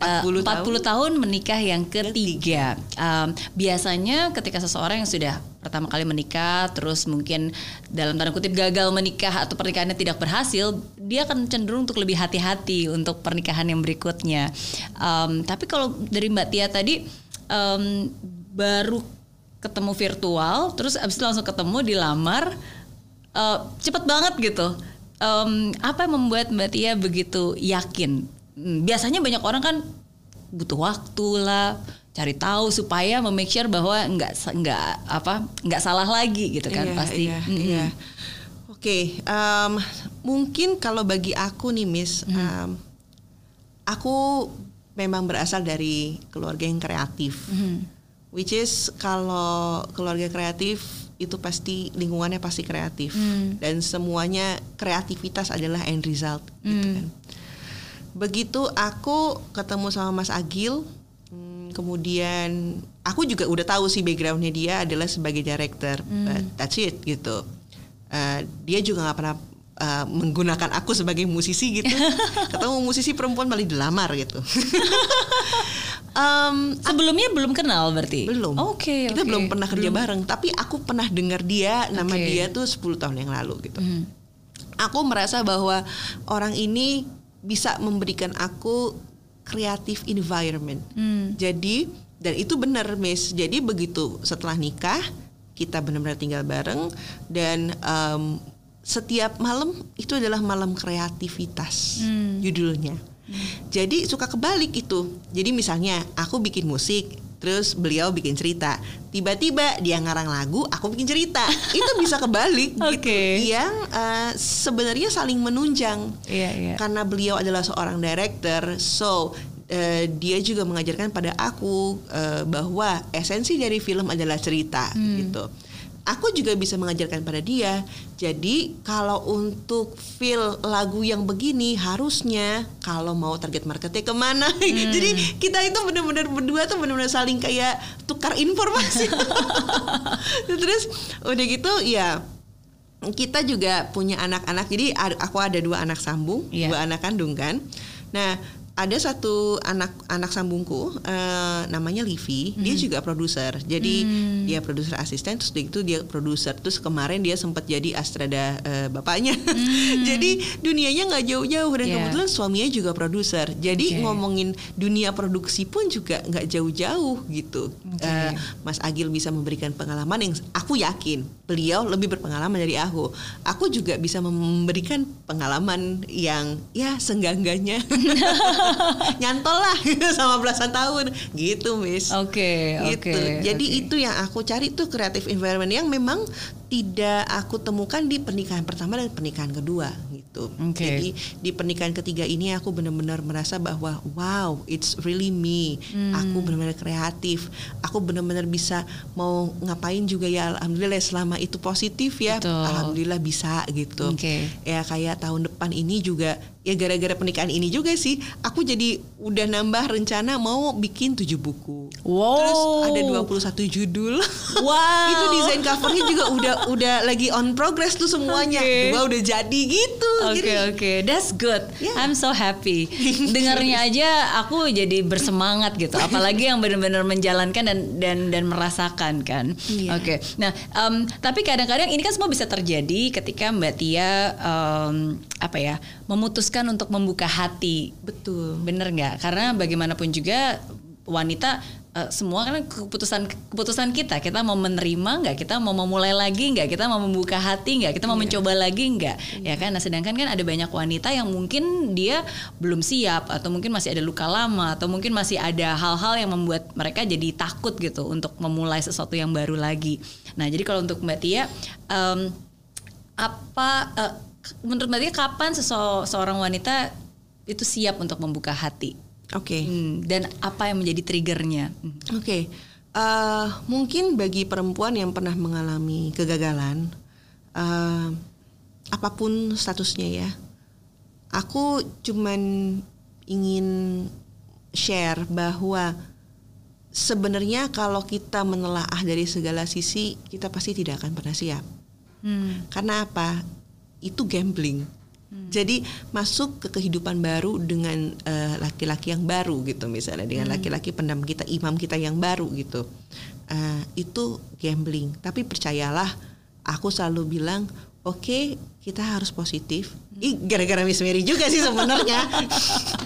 eh, 40 40 tahun menikah yang ketiga. Um, biasanya ketika seseorang yang sudah pertama kali menikah, terus mungkin dalam tanda kutip gagal menikah atau pernikahannya tidak berhasil, dia akan cenderung untuk lebih hati-hati untuk pernikahan yang berikutnya. Um, tapi kalau dari Mbak Tia tadi um, baru ketemu virtual, terus abis itu langsung ketemu dilamar, uh, cepet banget gitu. Um, apa yang membuat Mbak Tia begitu yakin? Hmm, Biasanya banyak orang kan butuh waktu lah, cari tahu supaya memake sure bahwa nggak nggak apa nggak salah lagi gitu kan Iya, pasti. Iya, Mm-mm. iya. Oke, em, mungkin kalau bagi aku nih, Miss, Mm-hmm. em, aku memang berasal dari keluarga yang kreatif, Mhm. which is kalau keluarga kreatif itu pasti lingkungannya pasti kreatif Hmm. dan semuanya kreativitas adalah end result gitu Hmm. kan. Begitu aku ketemu sama Mas Agil, hmm, kemudian aku juga udah tahu sih backgroundnya dia adalah sebagai director, Hmm. but that's it gitu. Uh, dia juga nggak pernah uh, menggunakan aku sebagai musisi gitu. ketemu musisi perempuan malah dilamar gitu. Em, Sebelumnya belum kenal berarti? belum. Oke. Kita oke. belum pernah kerja Belum. bareng, tapi aku pernah dengar dia nama Oke. dia tuh 10 tahun yang lalu gitu. Mhm. Aku merasa bahwa orang ini bisa memberikan aku creative environment. Hmm. Jadi dan itu benar, Miss. Jadi begitu setelah nikah kita benar-benar tinggal bareng dan em, setiap malam itu adalah malam kreativitas Hmm. judulnya. Jadi suka kebalik itu. Jadi misalnya aku bikin musik, terus beliau bikin cerita. Tiba-tiba dia ngarang lagu, aku bikin cerita. itu bisa kebalik gitu. Oke. Yang eh, sebenarnya saling menunjang. Iya iya. Karena beliau adalah seorang director, so eh, dia juga mengajarkan pada aku eh, bahwa esensi dari film adalah cerita Hmm. gitu. Aku juga bisa mengajarkan pada dia. Jadi kalau untuk feel lagu yang begini harusnya kalau mau target marketnya ke mana. Hmm. Jadi kita itu benar-benar berdua tuh benar-benar saling kayak tukar informasi. Terus udah gitu ya kita juga punya anak-anak jadi ad- aku ada dua anak sambung Iya. dua anak kandung kan nah ada satu anak anak sambungku eh, namanya Livi dia juga produser jadi Hmm. dia produser asisten terus itu dia produser terus kemarin dia sempat jadi astrada eh, bapaknya jadi dunianya nggak jauh-jauh dan Hmm. Iya. kebetulan suaminya juga produser jadi Oke. ngomongin dunia produksi pun juga nggak jauh-jauh gitu Oke. Eh, Mas Agil bisa memberikan pengalaman yang aku yakin beliau lebih berpengalaman dari aku. Aku juga bisa memberikan pengalaman yang ya senggangganya nyantol lah sama belasan tahun gitu, Miss. Oke gitu. oke. Jadi oke. itu yang aku cari tuh creative environment yang memang tidak aku temukan di pernikahan pertama dan pernikahan kedua gitu. Oke. Jadi di pernikahan ketiga ini aku benar-benar merasa bahwa wow, it's really me. Hmm. Aku benar-benar kreatif. Aku benar-benar bisa mau ngapain juga ya alhamdulillah ya, selama itu positif ya. Betul. Alhamdulillah bisa gitu. Oke. Ya kayak tahun depan ini juga ya gara-gara pernikahan ini juga sih aku jadi udah nambah rencana mau bikin tujuh buku. Wow. Terus ada 21 judul. Wow. itu desain covernya juga udah udah lagi on progress tuh semuanya. Oke. Dua udah jadi gitu. Oke Jadi, oke, that's good. Yeah. I'm so happy. Dengarnya aja aku jadi bersemangat gitu. Apalagi yang benar-benar menjalankan dan dan dan merasakan kan. Iya. Oke. Nah, em, tapi kadang-kadang ini kan semua bisa terjadi ketika Mbak Tia em, apa ya memutuskan untuk membuka hati. Betul. Bener nggak? Karena bagaimanapun juga wanita eh, semua kan keputusan keputusan kita. Kita mau menerima nggak? Kita mau memulai lagi nggak? Kita mau membuka hati nggak? Kita mau Iya. mencoba lagi nggak? Ya kan? Nah sedangkan kan ada banyak wanita yang mungkin dia belum siap atau mungkin masih ada luka lama atau mungkin masih ada hal-hal yang membuat mereka jadi takut gitu untuk memulai sesuatu yang baru lagi. Nah jadi kalau untuk mbak Tia em, apa eh, menurut mbak Tia kapan sese- seorang wanita itu siap untuk membuka hati Oke. Hmm, dan apa yang menjadi triggernya? Hmm. Oke, eh, mungkin bagi perempuan yang pernah mengalami kegagalan, eh, apa pun statusnya ya, aku cuman ingin share bahwa sebenarnya kalau kita menelaah dari segala sisi, kita pasti tidak akan pernah siap. Hmm. Karena apa? Itu gambling. Jadi masuk ke kehidupan baru dengan eh, laki-laki yang baru gitu misalnya dengan laki-laki pendam kita, imam kita yang baru gitu. Eh, itu gambling. Tapi percayalah, aku selalu bilang, oke kita harus positif. Ih, gara-gara Miss Mary juga sih sebenarnya.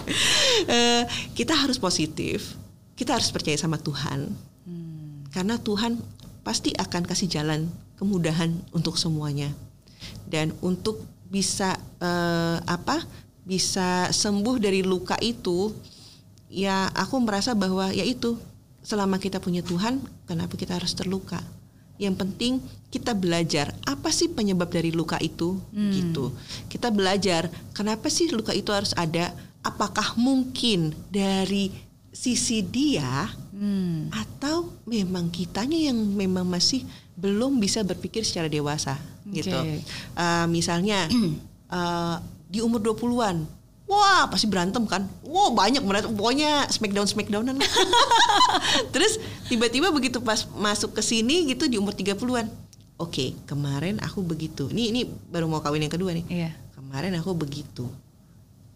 Eh, kita harus positif. Kita harus percaya sama Tuhan. Karena Tuhan pasti akan kasih jalan kemudahan untuk semuanya. Dan untuk bisa eh, apa? Bisa sembuh dari luka itu, ya aku merasa bahwa ya itu selama kita punya Tuhan, kenapa kita harus terluka? Yang penting kita belajar apa sih penyebab dari luka itu gitu. Kita belajar kenapa sih luka itu harus ada? Apakah mungkin dari sisi dia atau memang kitanya yang memang masih belum bisa berpikir secara dewasa gitu. Oke. Uh, misalnya uh, di umur 20-an Wah pasti berantem kan Wah banyak berantem Pokoknya smackdown smackdownan Terus tiba-tiba begitu pas masuk ke sini gitu di umur 30-an Oke kemarin aku begitu Ini ini baru mau kawin yang kedua nih Iya. Kemarin aku begitu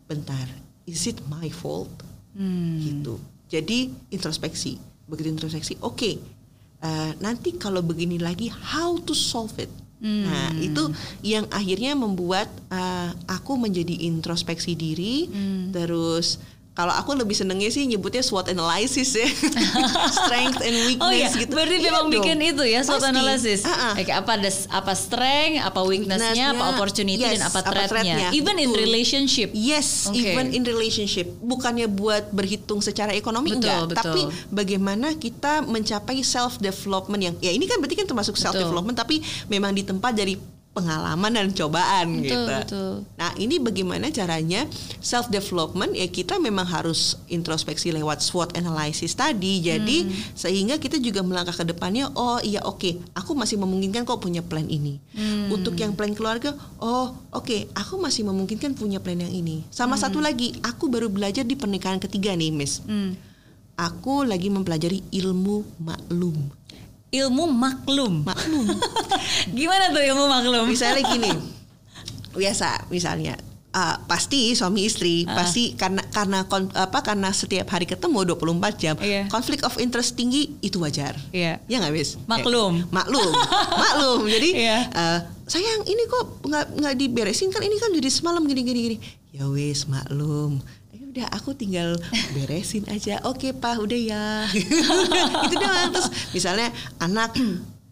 Bentar Is it my fault? Hmm. gitu. Jadi introspeksi. Begitu introspeksi, oke. Eh, nanti kalau begini lagi, how to solve it? Nah itu yang akhirnya membuat eh, aku menjadi introspeksi diri. Terus kalau aku lebih senengnya sih nyebutnya SWOT analysis ya, strength and weakness Oh iya, gitu. berarti Iya memang bikin itu ya SWOT Pasti. analysis. Ah-ah. Oke, apa ada apa strength, apa weaknessnya, apa opportunity yes, dan apa threat-nya. threat-nya, Even in betul. relationship. Yes, Oke. even in relationship. Bukannya buat berhitung secara ekonomi Betul, enggak, betul. tapi bagaimana kita mencapai self development yang ya ini kan berarti kan termasuk self development tapi memang ditempa dari pengalaman dan cobaan Betul, gitu. betul. Nah, ini bagaimana caranya self development ya kita memang harus introspeksi lewat SWOT analysis tadi. Jadi Hmm. sehingga kita juga melangkah ke depannya, oh iya oke, aku masih memungkinkan kok punya plan ini. Hmm. Untuk yang plan keluarga, oh oke, aku masih memungkinkan punya plan yang ini. Sama satu lagi, aku baru belajar di pernikahan ketiga nih, Miss. Hmm. Aku lagi mempelajari ilmu maklum. Ilmu maklum. Maklum. Gimana tuh ilmu maklum? misalnya gini biasa misalnya ah, pasti suami istri Ah. pasti karena karena kon- apa karena setiap hari ketemu 24 jam Iya. konflik of interest tinggi itu wajar Iya. ya nggak bis Maklum. Eh, maklum maklum jadi Iya. eh, sayang ini kok nggak nggak diberesin kan ini kan jadi semalam gini gini gini ya wis maklum udah aku tinggal beresin aja. Oke pak udah ya. Itu doang. Terus misalnya anak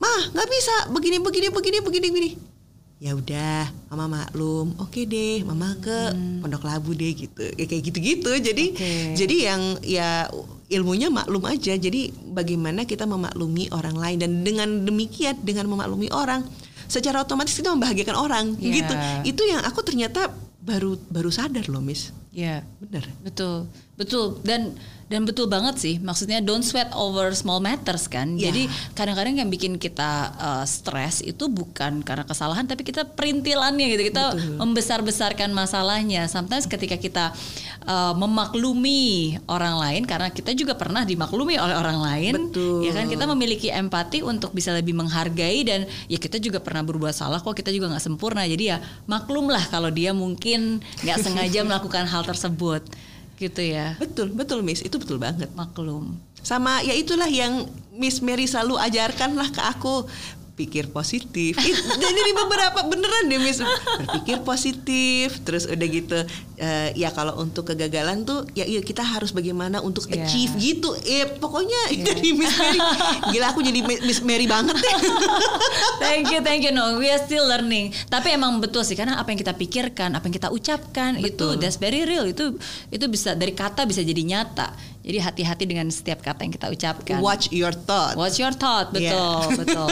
mah nggak bisa. Begini begini begini begini begini. Ya udah mama maklum. Oke deh mama ke pondok labu deh gitu. Ya kayak gitu gitu jadi Oke. jadi yang ya ilmunya maklum aja. Jadi bagaimana kita memaklumi orang lain? Dan dengan demikian dengan memaklumi orang secara otomatis kita membahagiakan orang. Ya. gitu. Itu yang aku ternyata baru baru sadar loh miss Iya. bener Betul, betul dan dan betul banget sih. Maksudnya don't sweat over small matters kan. Ya. Jadi kadang-kadang yang bikin kita uh, stres itu bukan karena kesalahan, tapi kita perintilannya gitu. Kita membesar-besarkan masalahnya. Sometimes ketika kita uh, memaklumi orang lain, karena kita juga pernah dimaklumi oleh orang lain, Betul. ya kan kita memiliki empati untuk bisa lebih menghargai dan ya kita juga pernah berbuat salah kok. Kita juga nggak sempurna. Jadi ya maklumlah kalau dia mungkin nggak sengaja melakukan hal tersebut gitu ya. Betul betul miss. Itu betul banget. Maklum. Sama ya itulah yang Miss Mary selalu ajarkan lah ke aku pikir positif. It- ini beberapa beneran deh Miss berpikir positif terus udah gitu eh, ya kalau untuk kegagalan tuh ya iya kita harus bagaimana untuk Iya. achieve gitu. Eh pokoknya dari Miss Mary. Gila aku jadi Miss Mary banget deh. Thank you thank you no we are still learning. Tapi emang betul sih karena apa yang kita pikirkan apa yang kita ucapkan itu Betul. that's very real. Itu itu bisa dari kata bisa jadi nyata jadi hati-hati dengan setiap kata yang kita ucapkan watch your thought What's your thought? Betul, Yeah. betul,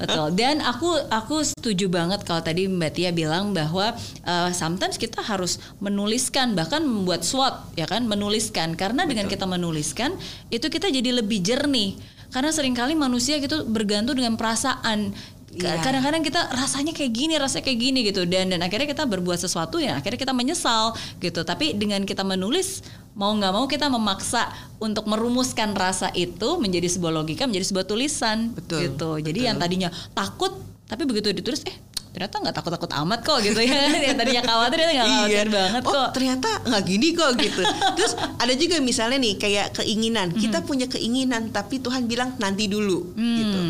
betul. Dan aku aku setuju banget kalau tadi Mbak Tia bilang bahwa uh, sometimes kita harus menuliskan bahkan membuat SWOT ya kan, menuliskan karena dengan kita menuliskan itu kita jadi lebih jernih. Karena sering kali manusia gitu bergantung dengan perasaan. Iya. Kadang-kadang kita rasanya kayak gini, rasanya kayak gini gitu dan dan akhirnya kita berbuat sesuatu yang akhirnya kita menyesal gitu. Tapi dengan kita menulis mau nggak mau kita memaksa untuk merumuskan rasa itu menjadi sebuah logika, menjadi sebuah tulisan Betul, gitu. Jadi betul. yang tadinya takut tapi begitu ditulis eh ternyata nggak takut-takut amat kok gitu ya. yang tadinya khawatir ternyata nggak khawatir banget oh, kok. ternyata nggak gini kok gitu. Terus ada juga misalnya nih kayak keinginan. Kita Hmm. punya keinginan tapi Tuhan bilang nanti dulu gitu.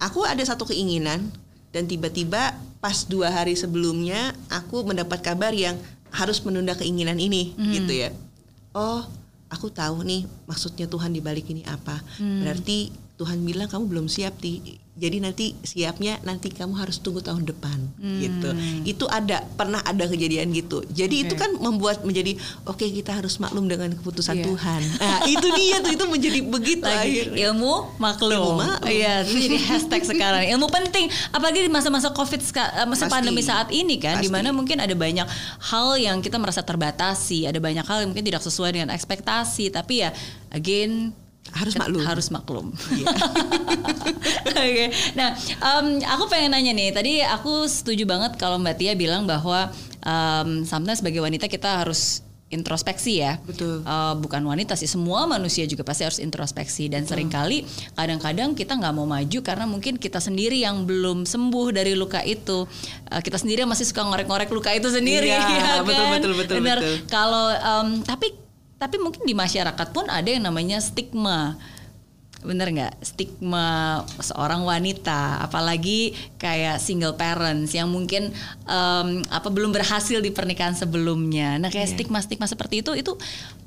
Aku ada satu keinginan dan tiba-tiba pas dua hari sebelumnya aku mendapat kabar yang harus menunda keinginan ini Hmm. gitu ya. Oh, aku tahu nih maksudnya Tuhan di balik ini apa. Hmm. Berarti Tuhan bilang kamu belum siap di jadi nanti siapnya nanti kamu harus tunggu tahun depan gitu itu ada pernah ada kejadian gitu jadi itu Oke. kan membuat menjadi oke kita harus maklum dengan keputusan Iya. Tuhan nah itu dia tuh itu menjadi begitu lagi akhirnya ilmu maklum. Ilmu maklum. Iya, itu jadi hashtag sekarang. Ilmu penting, apalagi di masa-masa covid, eh, masa Pasti. pandemi saat ini kan, Pasti. di mana mungkin ada banyak hal yang kita merasa terbatasi, ada banyak hal yang mungkin tidak sesuai dengan ekspektasi, tapi ya again Harus maklum. Harus maklum. Iya. Oke, nah em, aku pengen nanya nih. Tadi aku setuju banget kalau Mbak Tia bilang bahwa em, sometimes sebagai wanita kita harus introspeksi ya. Betul. Eh, bukan wanita sih, semua manusia juga pasti harus introspeksi dan sering kali kadang-kadang kita nggak mau maju karena mungkin kita sendiri yang belum sembuh dari luka itu. Eh, kita sendiri yang masih suka ngorek-ngorek luka itu sendiri. Iya, ya kan? betul, betul, betul, Benar. betul. Kalau em, tapi tapi mungkin di masyarakat pun ada yang namanya stigma. Bener nggak? Stigma seorang wanita apalagi kayak single parents yang mungkin em, apa belum berhasil di pernikahan sebelumnya. Nah kayak stigma stigma seperti itu itu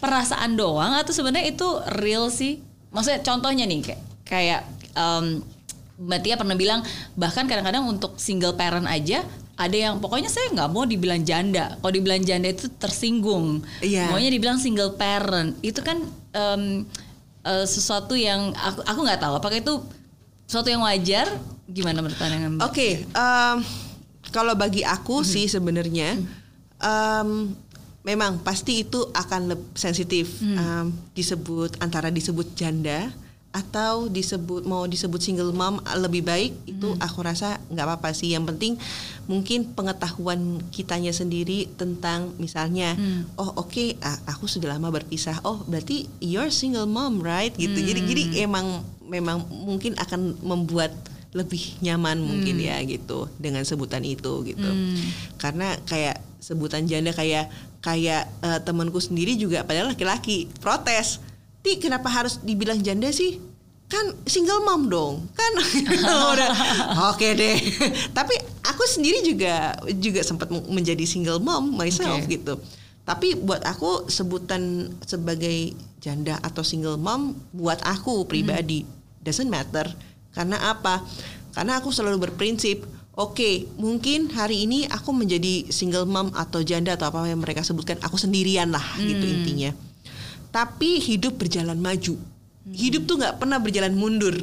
perasaan doang atau sebenarnya itu real sih? Maksudnya contohnya nih kayak kayak em, Mbak Tia pernah bilang bahkan kadang-kadang untuk single parent aja ada yang pokoknya saya nggak mau dibilang janda kalau dibilang janda itu tersinggung Iya. maunya dibilang single parent itu kan em, eh, sesuatu yang aku aku nggak tahu apakah itu sesuatu yang wajar gimana menurut pandangan Mbak? Oke, em, kalau bagi aku Hmm. sih sebenarnya em, memang pasti itu akan lebih sensitif Hmm. em, disebut antara disebut janda atau disebut mau disebut single mom lebih baik itu Hmm. aku rasa nggak apa-apa sih yang penting mungkin pengetahuan kitanya sendiri tentang misalnya Hmm. oh oke ah, aku sudah lama berpisah oh berarti you're single mom right gitu jadi jadi Hmm. emang memang mungkin akan membuat lebih nyaman mungkin Hmm. ya gitu dengan sebutan itu gitu karena kayak sebutan janda kayak kayak eh, temanku sendiri juga padahal laki-laki protes ti kenapa harus dibilang janda sih? Kan single mom dong kan? Udah. Oke deh. Tapi aku sendiri juga juga sempat menjadi single mom myself Oke. gitu. Tapi buat aku sebutan sebagai janda atau single mom buat aku pribadi doesn't matter. Karena apa? Karena aku selalu berprinsip oke mungkin hari ini aku menjadi single mom atau janda atau apa yang mereka sebutkan aku sendirian lah gitu intinya tapi hidup berjalan maju. Hidup tuh nggak pernah berjalan mundur.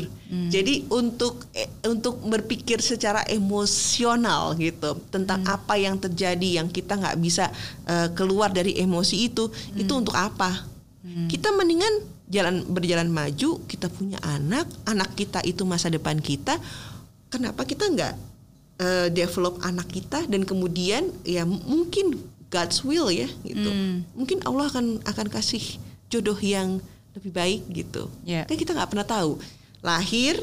Jadi untuk eh, untuk berpikir secara emosional gitu tentang apa yang terjadi yang kita nggak bisa eh, keluar dari emosi itu, itu untuk apa? Kita mendingan jalan berjalan maju. Kita punya anak, anak kita itu masa depan kita. Kenapa kita nggak eh, develop anak kita dan kemudian ya mungkin God's will ya gitu. Mungkin Allah akan akan kasih jodoh yang lebih baik gitu. Ya. Kan kita nggak pernah tahu. Lahir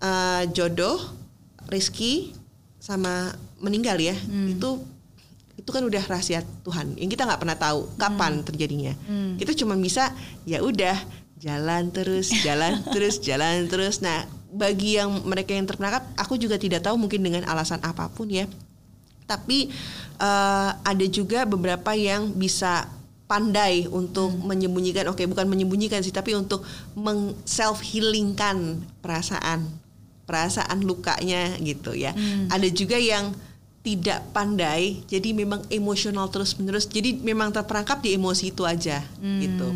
eh, jodoh, rezeki sama meninggal ya. Itu itu kan udah rahasia Tuhan yang kita nggak pernah tahu kapan terjadinya. Kita cuma bisa ya udah jalan terus, jalan terus, jalan terus. Nah, bagi yang mereka yang terperangkap, aku juga tidak tahu mungkin dengan alasan apa pun ya. Tapi eh, ada juga beberapa yang bisa pandai untuk menyembunyikan, oke bukan menyembunyikan sih, tapi untuk meng self healingkan perasaan, perasaan lukanya gitu ya. Ada juga yang tidak pandai, jadi memang emosional terus menerus, jadi memang terperangkap di emosi itu aja gitu.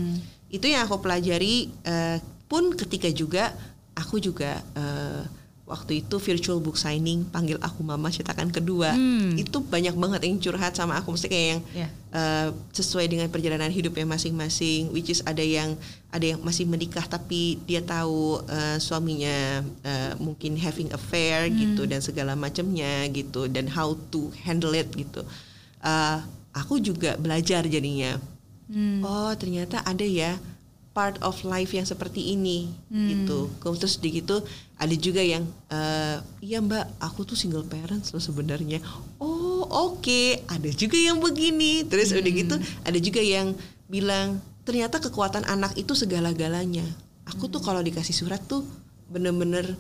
Itu yang aku pelajari eh, pun ketika juga aku juga eh, waktu itu virtual book signing panggil aku mama cetakan kedua. Itu banyak banget yang curhat sama aku. Mesti kayak yang Ya. eh, sesuai dengan perjalanan hidupnya masing-masing which is ada yang ada yang masih menikah tapi dia tahu eh, suaminya eh, mungkin having affair gitu dan segala macamnya gitu dan how to handle it gitu. Eh, aku juga belajar jadinya. Oh ternyata ada ya part of life yang seperti ini gitu. Terus di gitu ada juga yang eh, iya mbak aku tuh single parents loh sebenarnya. Oh oke. Ada juga yang begini. Terus udah gitu ada juga yang bilang ternyata kekuatan anak itu segala-galanya. Aku tuh kalau dikasih surat tuh bener-bener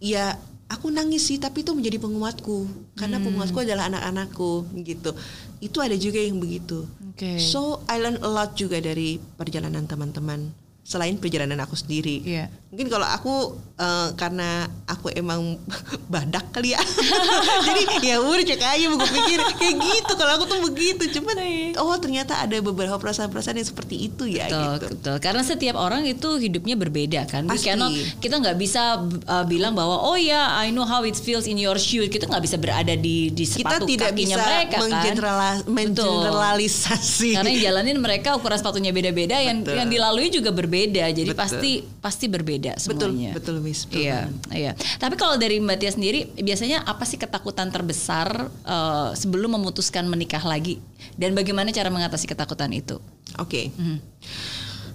ya aku nangis sih tapi itu menjadi penguatku. Karena penguatku adalah anak-anakku gitu. Itu ada juga yang begitu. Oke. So I learn a lot juga dari perjalanan teman-teman selain perjalanan aku sendiri. Iya. Mungkin kalau aku eh, karena aku emang badak kali ya. Jadi ya udah cek aja gue pikir kayak gitu kalau aku tuh begitu. Cuman oh ternyata ada beberapa perasaan-perasaan yang seperti itu ya Betul, gitu. betul. Karena setiap orang itu hidupnya berbeda kan. Pasti. cannot- kita nggak bisa uh, bilang bahwa oh ya I know how it feels in your shoes. Kita nggak bisa berada di di Kita sepatu tidak kakinya bisa mereka kan. menggenerala- mengeneralisasi. Karena yang jalanin mereka ukuran sepatunya beda-beda, yang Betul. yang dilalui juga berbeda. Jadi Betul. pasti pasti berbeda betul, semuanya. betul Miss. Betul Iya, banget. iya. Tapi kalau dari Mbak Tia sendiri, biasanya apa sih ketakutan terbesar eh, sebelum memutuskan menikah lagi? Dan bagaimana cara mengatasi ketakutan itu? Oke.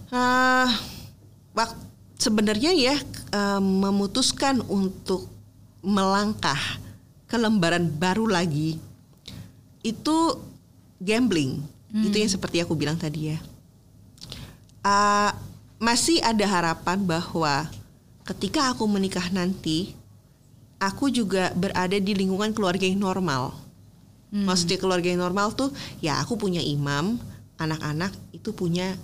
Ah, wak- sebenarnya ya eh, memutuskan untuk melangkah ke lembaran baru lagi itu gambling. Itu yang seperti aku bilang tadi ya. Ah, masih ada harapan bahwa ketika aku menikah nanti, aku juga berada di lingkungan keluarga yang normal. Maksudnya keluarga yang normal tuh ya aku punya imam, anak-anak itu punya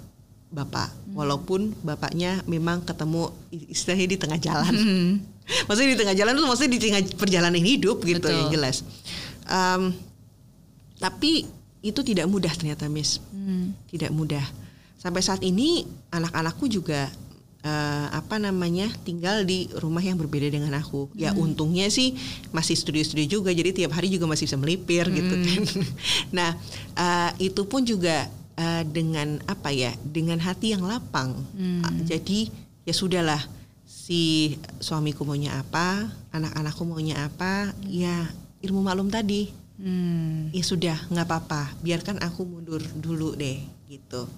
bapak. Walaupun bapaknya memang ketemu istilahnya di tengah jalan. maksudnya di tengah jalan tuh maksudnya di tengah perjalanan hidup gitu Betul. yang jelas. Em, tapi itu tidak mudah ternyata Miss. Tidak mudah. Sampai saat ini anak-anakku juga eh, apa namanya tinggal di rumah yang berbeda dengan aku. Ya untungnya sih masih studio-studio juga, jadi tiap hari juga masih bisa melipir gitu kan. nah eh, itu pun juga eh, dengan apa ya, dengan hati yang lapang. Ah, Jadi ya sudahlah si suamiku maunya apa, anak-anakku maunya apa, ya ilmu maklum tadi Hmm. ya sudah nggak apa-apa biarkan aku mundur dulu deh gitu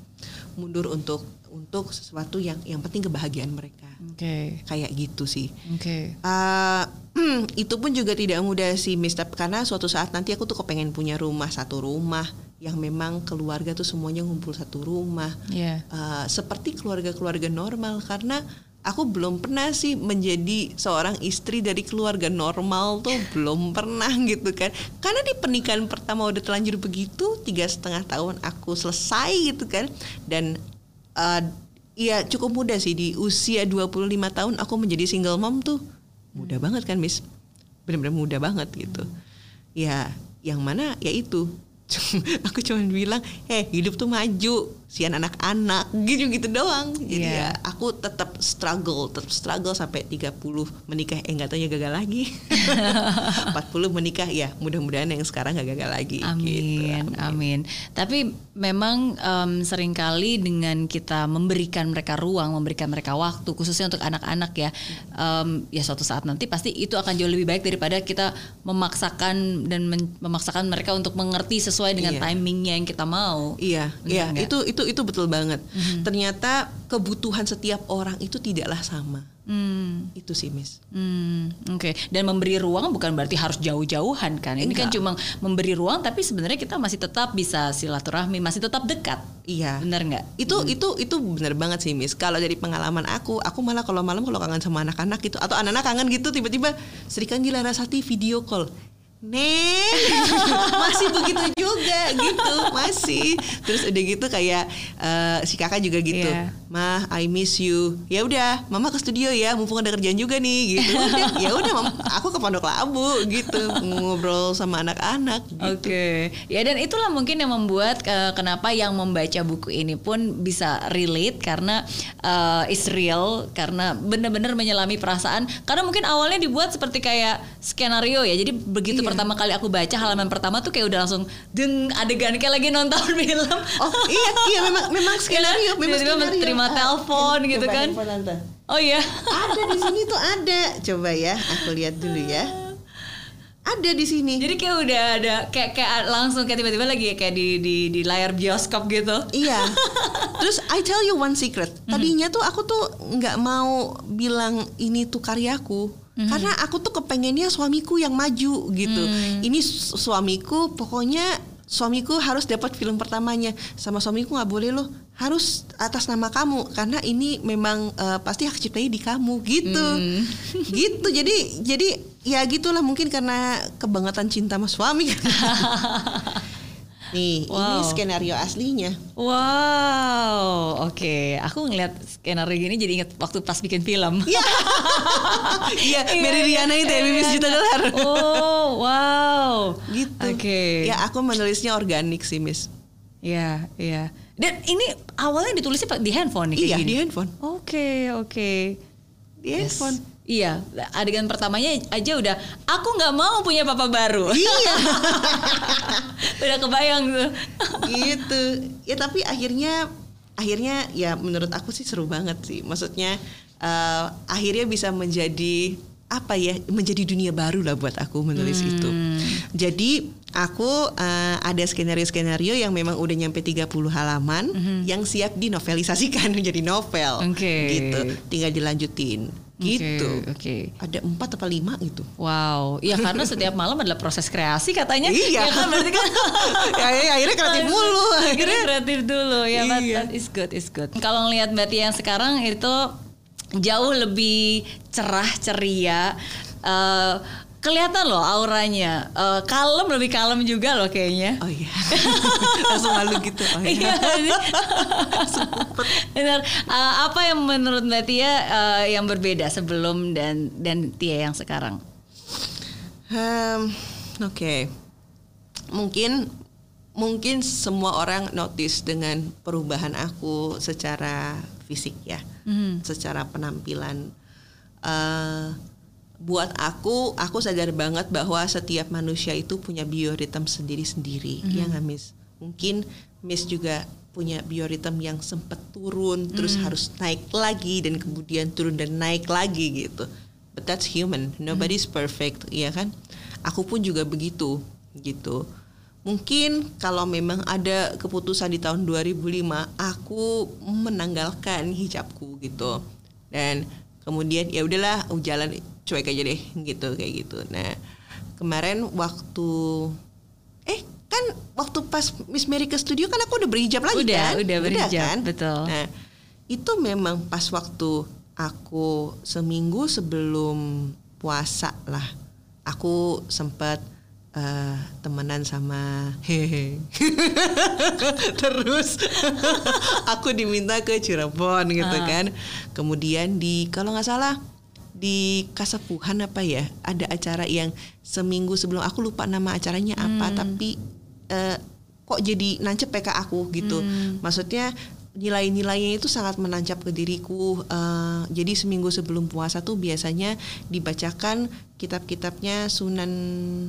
mundur untuk untuk sesuatu yang yang penting kebahagiaan mereka. Oke, kayak gitu sih. Oke. Eh, itu pun juga tidak mudah sih Miss. Tapi karena suatu saat nanti aku tuh kepengen punya rumah satu rumah yang memang keluarga tuh semuanya ngumpul satu rumah. Iya. Eh, seperti keluarga-keluarga normal. Karena aku belum pernah sih menjadi seorang istri dari keluarga normal tuh belum pernah gitu kan. Karena di pernikahan pertama udah telanjur begitu tiga setengah tahun aku selesai gitu kan. Dan eh, ya cukup mudah sih di usia 25 tahun aku menjadi single mom tuh. Mudah banget kan miss? Benar-benar mudah banget gitu. Ya yang mana? Ya itu. Aku cuma bilang eh hidup tuh maju sian anak-anak gitu gitu doang jadi Iya. ya aku tetap struggle tetap struggle sampai 30 menikah eh nggak taunya gagal lagi 40 menikah ya mudah-mudahan yang sekarang nggak gagal lagi gitu. Amin, amin. Tapi memang em, sering kali dengan kita memberikan mereka ruang, memberikan mereka waktu, khususnya untuk anak-anak ya, em, ya suatu saat nanti pasti itu akan jauh lebih baik daripada kita memaksakan dan memaksakan mereka untuk mengerti sesuai dengan Iya. timingnya yang kita mau. Iya, Benar iya nggak? itu itu itu betul banget. Ternyata kebutuhan setiap orang itu tidaklah sama. Hmm. Itu sih, Miss. Hmm, oke. Dan memberi ruang bukan berarti harus jauh-jauhan kan. Ini kan Enggak. cuma memberi ruang tapi sebenarnya kita masih tetap bisa silaturahmi, masih tetap dekat. Iya. Benar nggak? Itu itu itu benar banget sih, Miss. Kalau dari pengalaman aku, aku malah kalau malam kalau kangen sama anak-anak gitu atau anak-anak kangen gitu tiba-tiba Sri Kandi Larasati video call. Neng masih begitu juga gitu masih. Terus udah gitu kayak eh, si kakak juga gitu. Iya. Mah I miss you ya udah mama ke studio ya mumpung ada kerjaan juga nih gitu ya udah aku ke pondok labu gitu ngobrol sama anak-anak gitu. Oke, ya dan itulah mungkin yang membuat eh, kenapa yang membaca buku ini pun bisa relate karena eh, is real karena benar-benar menyelami perasaan. Karena mungkin awalnya dibuat seperti kayak skenario ya. Jadi begitu Iya. pertama kali aku baca halaman pertama tuh kayak udah langsung deng adegan kayak lagi nonton film. Oh iya iya memang memang skenario memang skenario. terima Ah, telepon coba gitu kan. Oh iya. Ada di sini tuh ada. Coba ya aku lihat dulu ya. Ada di sini. Jadi kayak udah ada kayak kayak langsung kayak tiba-tiba lagi kayak di di di layar bioskop gitu. Iya. Terus I tell you one secret. Tadinya tuh aku tuh nggak mau bilang ini tuh karyaku. Karena aku tuh kepengennya suamiku yang maju gitu. Ini su- suamiku pokoknya suamiku harus dapat film pertamanya. Sama suamiku nggak boleh loh harus atas nama kamu karena ini memang eh, pasti hak ciptanya di kamu gitu. gitu. Jadi jadi ya gitulah mungkin karena kebangetan cinta sama suami. Nih, ini Wow. skenario aslinya. Wow, oke. Aku ngeliat skenario gini jadi inget waktu pas bikin film. Iya, Mary Riana itu ya, Mimis Juta Dolar. Oh, wow. Gitu. Oke. Ya aku menulisnya organik sih, Miss. Iya, iya. Dan ini awalnya ditulisnya di handphone nih Iya, gini? di handphone. Oke, oke. Di handphone. Iya, adegan pertamanya aja udah aku nggak mau punya papa baru. Iya. udah kebayang tuh. gitu. Ya tapi akhirnya akhirnya ya menurut aku sih seru banget sih. Maksudnya eh, akhirnya bisa menjadi apa ya menjadi dunia baru lah buat aku menulis itu. Jadi aku eh, ada skenario-skenario yang memang udah nyampe 30 halaman yang siap dinovelisasikan menjadi novel. Oke. Gitu. Tinggal dilanjutin. Gitu. Oke. Ada empat atau lima gitu. Wow, iya karena setiap malam adalah proses kreasi katanya. Iya. Ya kan berarti kan. ya, ya, akhirnya kreatif mulu. Akhirnya kreatif dulu ya, but Iya. that is good, is good. Kalau ngelihat Mbak Tia yang sekarang itu jauh lebih cerah ceria. Eh, kelihatan loh auranya, Eh, kalem lebih kalem juga loh kayaknya. Oh iya. Langsung malu gitu. Oh iya. Iya. Benar. Eh, apa yang menurut Mbak Tia eh, yang berbeda sebelum dan dan Tia yang sekarang? Hmm, Oke, mungkin mungkin semua orang notice dengan perubahan aku secara fisik ya, secara penampilan. Eh, buat aku, aku sadar banget bahwa setiap manusia itu punya bioritem sendiri-sendiri, ya nggak Miss? Mungkin Miss juga punya bioritem yang sempat turun, terus harus naik lagi dan kemudian turun dan naik lagi gitu. But that's human, nobody's perfect, ya kan? Aku pun juga begitu, gitu. Mungkin kalau memang ada keputusan di tahun 2005, aku menanggalkan hijabku gitu. Dan kemudian ya udahlah, jalan cuek aja deh gitu kayak gitu. Nah, kemarin waktu eh kan waktu pas Miss Mary ke studio kan aku udah berhijab lagi Udah, kan? udah berhijab, kan? betul. Nah, itu memang pas waktu aku seminggu sebelum puasa lah. Aku sempat eh, temenan sama hehe. Terus aku diminta ke Cirebon gitu Ah. kan. Kemudian di kalau nggak salah di Kasepuhan apa ya ada acara yang seminggu sebelum aku lupa nama acaranya apa Hmm. tapi eh, kok jadi nancep PK aku gitu Hmm. maksudnya nilai-nilainya itu sangat menancap ke diriku eh, jadi seminggu sebelum puasa tuh biasanya dibacakan kitab-kitabnya Sunan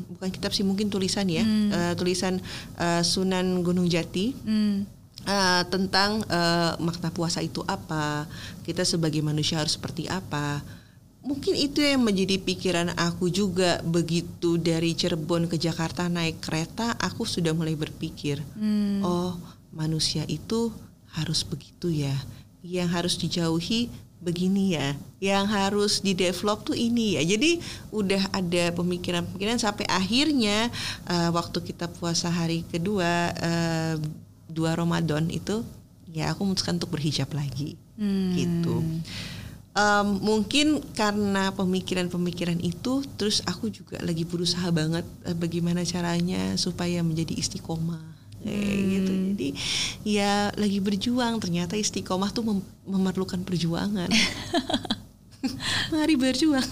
bukan kitab sih mungkin tulisan ya eh, tulisan eh, Sunan Gunung Jati Hmm. Eh, tentang eh, makna puasa itu apa, kita sebagai manusia harus seperti apa. Mungkin itu yang menjadi pikiran aku juga. Begitu dari Cirebon ke Jakarta naik kereta, aku sudah mulai berpikir, oh manusia itu harus begitu ya, yang harus dijauhi begini ya, yang harus di-develop tuh ini ya. Jadi udah ada pemikiran-pemikiran sampai akhirnya eh, waktu kita puasa hari kedua eh, dua Ramadan itu ya aku memutuskan untuk berhijab lagi. Gitu. Em, mungkin karena pemikiran-pemikiran itu, terus aku juga lagi berusaha banget eh, bagaimana caranya supaya menjadi istiqomah kayak gitu. Jadi ya lagi berjuang. Ternyata istiqomah tuh mem- memerlukan perjuangan. Mari berjuang.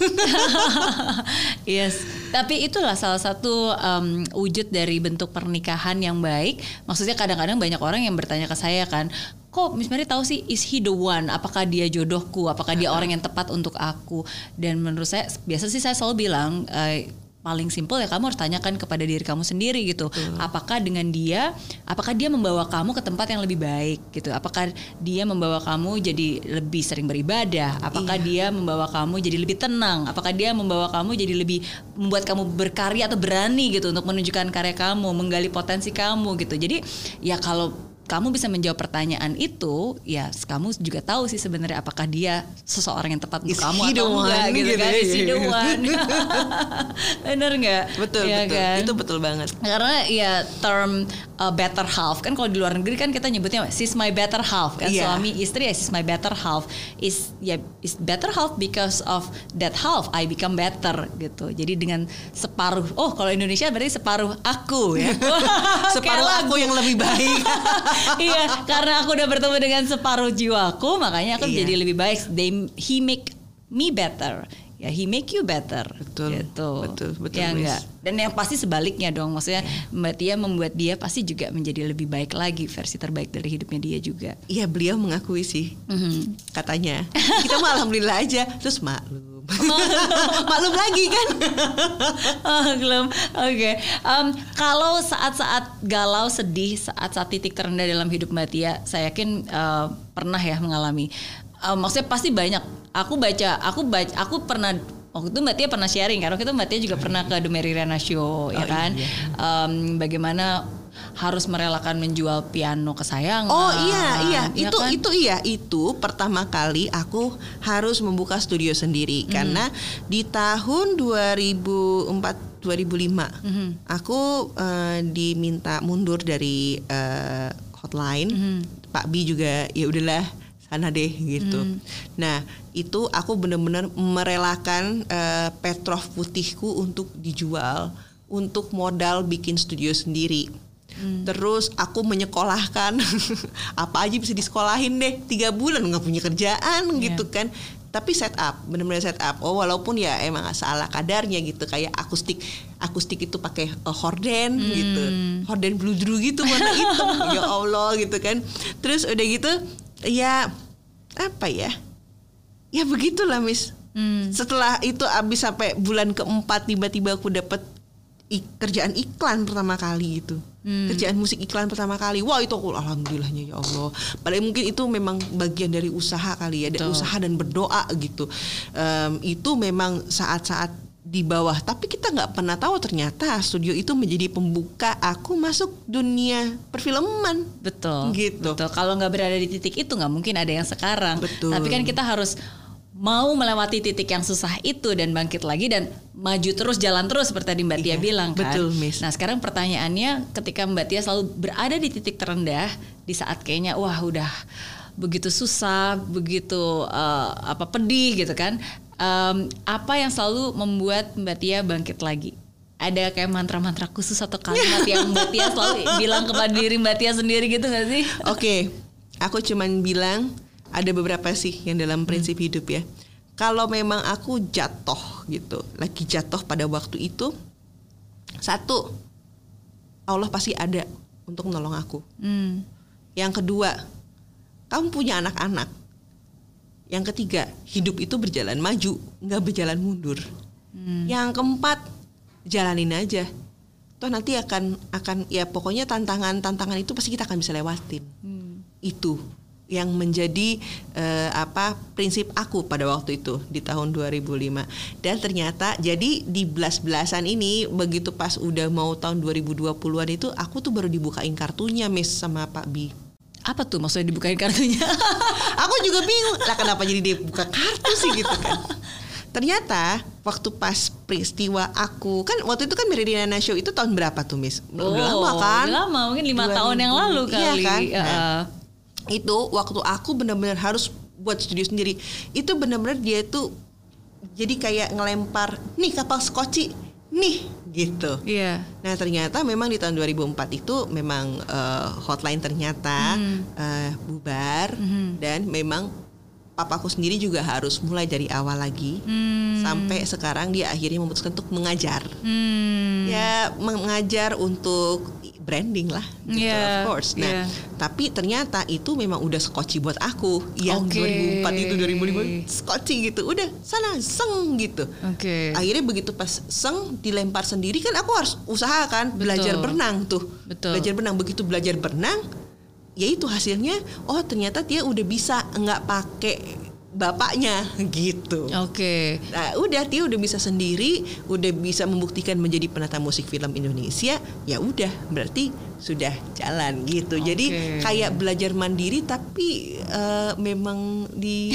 yes, tapi itulah salah satu um, wujud dari bentuk pernikahan yang baik. Maksudnya kadang-kadang banyak orang yang bertanya ke saya kan, kok Miss Mary tahu sih is he the one? Apakah dia jodohku? Apakah dia orang yang tepat untuk aku? Dan menurut saya biasa sih saya selalu bilang eh, paling simpel ya kamu harus tanyakan kepada diri kamu sendiri gitu. Apakah dengan dia, apakah dia membawa kamu ke tempat yang lebih baik gitu? Apakah dia membawa kamu jadi lebih sering beribadah? Apakah dia membawa kamu jadi lebih tenang? Apakah dia membawa kamu jadi lebih membuat kamu berkarya atau berani gitu untuk menunjukkan karya kamu, menggali potensi kamu gitu. Jadi ya kalau kamu bisa menjawab pertanyaan itu, ya kamu juga tahu sih sebenarnya apakah dia seseorang yang tepat untuk Is kamu atau enggak gitu Gitu kan? ya. Is he the one? Bener nggak? Betul, Iya betul. kan? Itu betul banget. Karena ya term uh, better half kan kalau di luar negeri kan kita nyebutnya she's my better half kan Iya. suami istri ya she's my better half is ya is better half because of that half I become better gitu. Jadi dengan separuh oh kalau Indonesia berarti separuh aku ya. Separuh aku yang lebih baik. iya, karena aku udah bertemu dengan separuh jiwaku, makanya aku Iya. jadi lebih baik. They, he make me better. Ya, he make you better. Betul, Gitu. betul, betul, Ya enggak. Dan yang pasti sebaliknya dong. Maksudnya Mbak Tia membuat dia pasti juga menjadi lebih baik lagi versi terbaik dari hidupnya dia juga. Iya beliau mengakui sih Mhm. katanya. Kita mah alhamdulillah aja. Terus maklum. maklum lagi kan. Oh, belum. Oke. Em, kalau saat-saat galau, sedih, saat-saat titik terendah dalam hidup Mbak Tia, saya yakin eh, pernah ya mengalami. Eh, maksudnya pasti banyak. Aku baca, aku baca, aku pernah waktu itu Mbak Tia pernah sharing karena waktu itu Mbak Tia juga pernah ke Riana Show, ya Oh, kan? iya. Em, bagaimana harus merelakan menjual piano kesayangan. Oh iya iya ya itu kan? itu iya itu pertama kali aku harus membuka studio sendiri karena di tahun 2004 2005 aku eh, diminta mundur dari eh, hotline Pak Bi juga ya udahlah sana deh gitu. Nah itu aku benar-benar merelakan eh, Petrov putihku untuk dijual untuk modal bikin studio sendiri. Terus aku menyekolahkan apa aja bisa disekolahin deh tiga bulan nggak punya kerjaan gitu kan. Tapi set up, benar-benar set up. Oh walaupun ya emang salah kadarnya gitu kayak akustik, akustik itu pakai eh, horden gitu, horden bludru gitu warna hitam. ya Allah gitu kan. Terus udah gitu ya apa ya? Ya begitulah Miss. Setelah itu abis sampai bulan keempat tiba-tiba aku dapat i- kerjaan iklan pertama kali gitu. Kerjaan musik iklan pertama kali. Wah, itu aku alhamdulillahnya ya Allah. Padahal mungkin itu memang bagian dari usaha kali ya, Betul. usaha dan berdoa gitu. Em, itu memang saat-saat di bawah, tapi kita nggak pernah tahu ternyata studio itu menjadi pembuka aku masuk dunia perfilman. Betul. Gitu. Betul. Kalau nggak berada di titik itu nggak mungkin ada yang sekarang. Betul. Tapi kan kita harus mau melewati titik yang susah itu dan bangkit lagi dan maju terus jalan terus seperti tadi Mbak Tia Iya, bilang kan. betul, Miss. Nah sekarang pertanyaannya ketika Mbak Tia selalu berada di titik terendah di saat kayaknya wah udah begitu susah, begitu eh, apa pedih gitu kan. Em, apa yang selalu membuat Mbak Tia bangkit lagi? Ada kayak mantra-mantra khusus atau kalimat yang Mbak Tia selalu bilang kepada diri Mbak Tia sendiri gitu gak sih? Oke, aku cuman bilang ada beberapa sih yang dalam prinsip hidup ya. Kalau memang aku jatuh gitu, lagi jatuh pada waktu itu, satu, Allah pasti ada untuk menolong aku. Hmm. Yang kedua, kamu punya anak-anak. Yang ketiga, hidup itu berjalan maju, nggak berjalan mundur. Yang keempat, jalanin aja. Toh nanti akan akan ya pokoknya tantangan-tantangan itu pasti kita akan bisa lewatin. Itu yang menjadi eh, apa prinsip aku pada waktu itu di tahun 2005 dan ternyata jadi di belas-belasan ini begitu pas udah mau tahun 2020-an itu aku tuh baru dibukain kartunya Miss sama Pak Bi Apa tuh maksudnya dibukain kartunya? aku juga bingung lah kenapa jadi dia buka kartu sih gitu kan ternyata waktu pas peristiwa aku kan waktu itu kan Meridiana Show itu tahun berapa tuh Miss udah lama kan Udah lama, mungkin lima 2000. tahun yang lalu Iya kali. kan? Ya, Nah, itu waktu aku benar-benar harus buat studio sendiri itu benar-benar dia itu jadi kayak ngelempar nih kapal skoci nih gitu. Iya. Nah ternyata memang di tahun 2004 itu memang eh, hotline ternyata eh, bubar dan memang papaku sendiri juga harus mulai dari awal lagi sampai sekarang dia akhirnya memutuskan untuk mengajar Hmm. ya mengajar untuk branding lah gitu, Iya, of course. Nah iya. tapi ternyata itu memang udah skoci buat aku yang Oke. 2004 itu 2005 skoci gitu udah sana seng gitu. Oke. Akhirnya begitu pas seng dilempar sendiri kan aku harus usaha kan belajar berenang tuh. Betul. Belajar berenang begitu belajar berenang ya itu hasilnya oh ternyata dia udah bisa nggak pakai bapaknya gitu. Oke. Nah, udah Tio udah bisa sendiri, udah bisa membuktikan menjadi penata musik film Indonesia, ya udah berarti sudah jalan gitu. Jadi Oke. kayak belajar mandiri tapi eh, memang di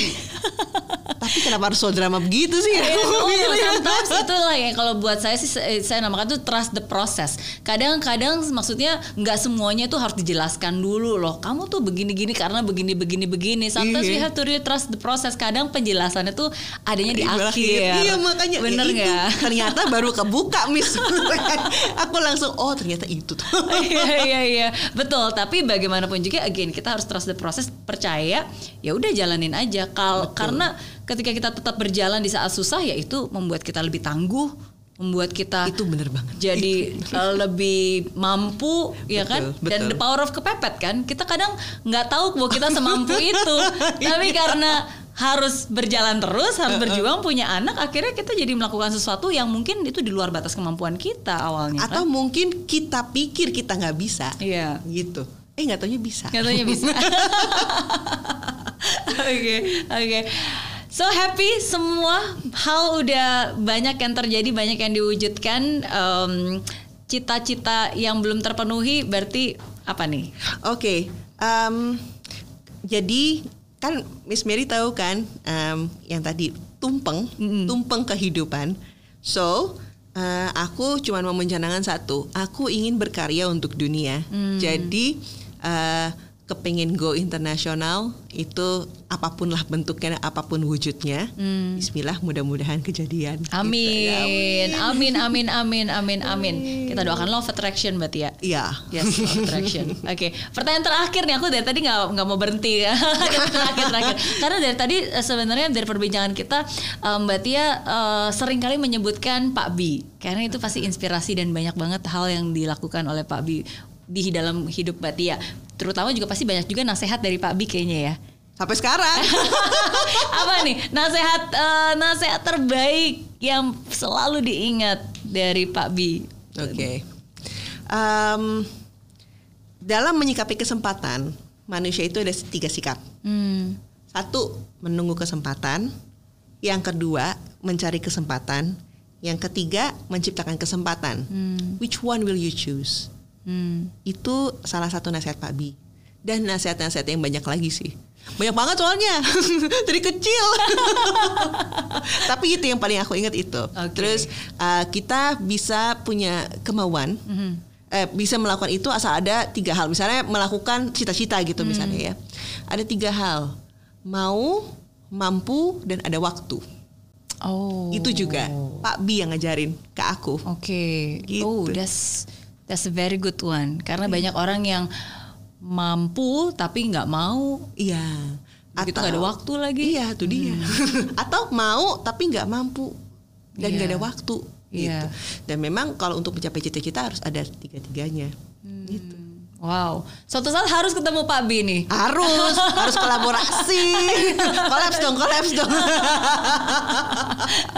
tapi kenapa harus so drama begitu sih? Eh, ya. sometimes itulah ya kalau buat saya sih saya saya namakan tuh trust the process. Kadang-kadang maksudnya nggak semuanya tuh harus dijelaskan dulu loh. Kamu tuh begini-gini karena begini begini begini. Sometimes Iya. we have to really trust the process. Kadang penjelasannya tuh adanya di, akhir. Iya makanya bener ya itu. Ternyata baru kebuka Miss. Aku langsung oh ternyata itu tuh. iya iya iya betul tapi bagaimanapun juga again kita harus trust the process percaya ya udah jalanin aja kal karena ketika kita tetap berjalan di saat susah ya itu membuat kita lebih tangguh membuat kita itu bener banget. jadi uh, lebih mampu ya kan Betul, dan the power of kepepet kan kita kadang nggak tahu bahwa kita semampu itu tapi karena harus berjalan terus harus berjuang punya anak akhirnya kita jadi melakukan sesuatu yang mungkin itu di luar batas kemampuan kita awalnya kan? Atau mungkin kita pikir kita nggak bisa. iya Gitu. Eh nggak taunya bisa. Katanya bisa. Oke, oke. So happy semua hal udah banyak yang terjadi, banyak yang diwujudkan. Em, cita-cita yang belum terpenuhi berarti apa nih? Oke, em, jadi kan Miss Mary tahu kan em, yang tadi tumpeng, tumpeng kehidupan. So eh, aku cuma mau mencanangkan satu, aku ingin berkarya untuk dunia. Jadi eh, kepengen go internasional itu apa pun lah bentuknya, apa pun wujudnya. Bismillah, mudah-mudahan kejadian. Gitu ya. Amin, amin, amin, amin, amin, amin. Kita doakan love attraction berarti ya. Iya. Yes, of attraction. Oke, pertanyaan terakhir nih aku dari tadi nggak nggak mau berhenti ya. terakhir terakhir. Karena dari tadi eh, sebenarnya dari perbincangan kita eh, Mbak Tia eh, sering kali menyebutkan Pak Bi. Karena itu pasti inspirasi dan banyak banget hal yang dilakukan oleh Pak Bi di dalam hidup Mbak Tia. Terutama juga pasti banyak juga nasihat dari Pak Bi kayaknya ya. Sampai sekarang. Apa nih nasihat eh, nasihat terbaik yang selalu diingat dari Pak Bi? Oke. Em, dalam menyikapi kesempatan, manusia itu ada tiga sikap. Hmm. Satu, menunggu kesempatan. Yang kedua, mencari kesempatan. Yang ketiga, menciptakan kesempatan. Which one will you choose? Hmm. Itu salah satu nasihat Pak Bi. Dan nasihat-nasihat yang banyak lagi sih. Banyak banget soalnya. Dari kecil. Tapi itu yang paling aku ingat itu. Oke. Terus uh, kita bisa punya kemauan. Eh, bisa melakukan itu asal ada tiga hal. Misalnya melakukan cita-cita gitu misalnya ya. Ada tiga hal. Mau, mampu, dan ada waktu. Oh. Itu juga Pak Bi yang ngajarin ke aku. Oke. Gitu. Oh, that's that's a very good one. Karena banyak orang yang mampu tapi nggak mau. Iya. Begitu nggak ada waktu lagi. Hmm. Iya, itu dia. Atau mau tapi nggak mampu dan nggak Iya. ada waktu. Iya. Gitu. Dan memang kalau untuk mencapai cita-cita harus ada tiga-tiganya. Hmm. Gitu. Wow. Suatu saat harus ketemu Pak Bi nih. Harus, harus kolaborasi. kolaps dong, kolaps dong.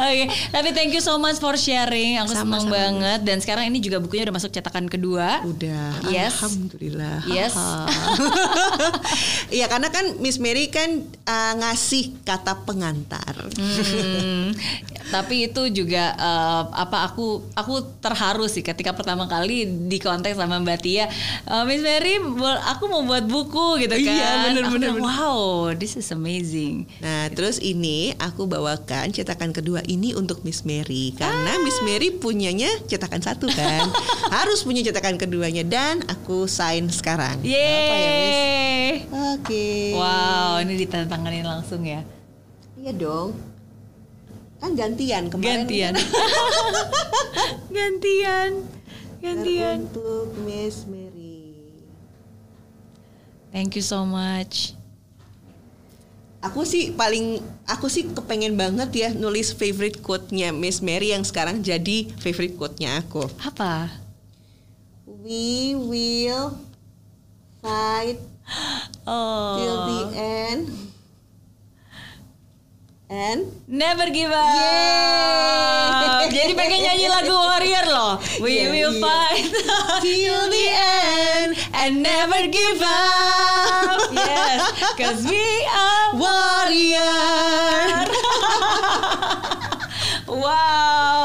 Oke, tapi thank you so much for sharing. Aku senang Sama-sama. banget. Dan sekarang ini juga bukunya udah masuk cetakan kedua. Udah. Yes. Alhamdulillah. Yes. Iya, karena kan Miss Mary kan uh, ngasih kata pengantar. Hmm, tapi itu juga eh, apa aku aku terharu sih ketika pertama kali di kontak sama Mbak Tia, "Eh, Miss Mary, aku mau buat buku gitu kan. Iya, bener, Aku bener, bilang, bener. Wow, this is amazing. Nah, terus ini aku bawakan cetakan kedua ini untuk Miss Mary karena Miss Mary punyanya cetakan satu kan. Harus punya cetakan keduanya dan aku sign sekarang. Apa ya, Miss? Yeay. Oke. Wow, ini ditantanganin langsung ya. Iya dong. Kan gantian kemarin. Gantian. gantian. Gantian. Untuk Miss Mary. Thank you so much. Aku sih paling aku sih kepengen banget ya nulis favorite quote-nya Miss Mary yang sekarang jadi favorite quote-nya aku. Apa? We will fight Oh. till the end. And Never give up. Yeay. Jadi pengen nyanyi lagu Warrior loh. We Iya, will iya. fight till the end and never give up. Yes, cause we are warrior. wow.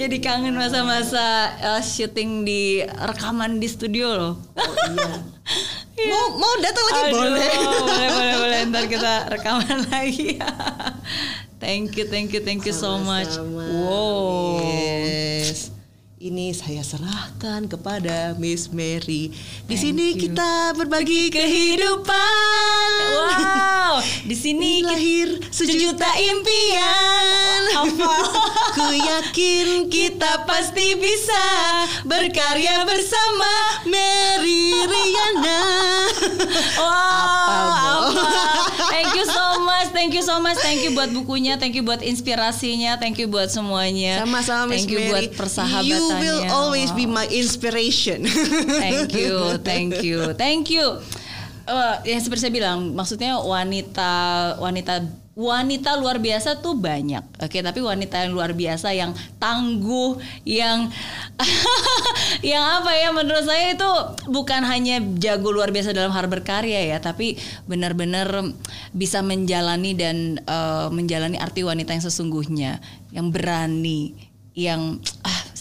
Jadi kangen masa-masa uh, syuting di rekaman di studio loh. Oh, iya. mau mau datang lagi Aduh, boleh. boleh boleh boleh ntar kita rekaman lagi. thank you thank you thank you so much. Wow. Yes. Ini saya serahkan kepada Miss Mary. Di sini you. kita berbagi kehidupan. Wow, di sini kita- lahir sejuta impian. Ku yakin kita pasti bisa berkarya bersama Mary Riana. Wow, Apa? Thank you so much, thank you so much, thank you buat bukunya, thank you buat inspirasinya, thank you buat semuanya. Sama-sama Miss Thank you Mary. buat persahabatannya. You will always be my inspiration. Thank you, thank you, thank you. Eh, ya seperti saya bilang, maksudnya wanita wanita wanita luar biasa tuh banyak, oke. Tapi wanita yang luar biasa, yang tangguh, yang yang apa ya? Menurut saya itu bukan hanya jago luar biasa dalam hal berkarya ya, tapi benar-benar bisa menjalani dan eh, menjalani arti wanita yang sesungguhnya, yang berani, yang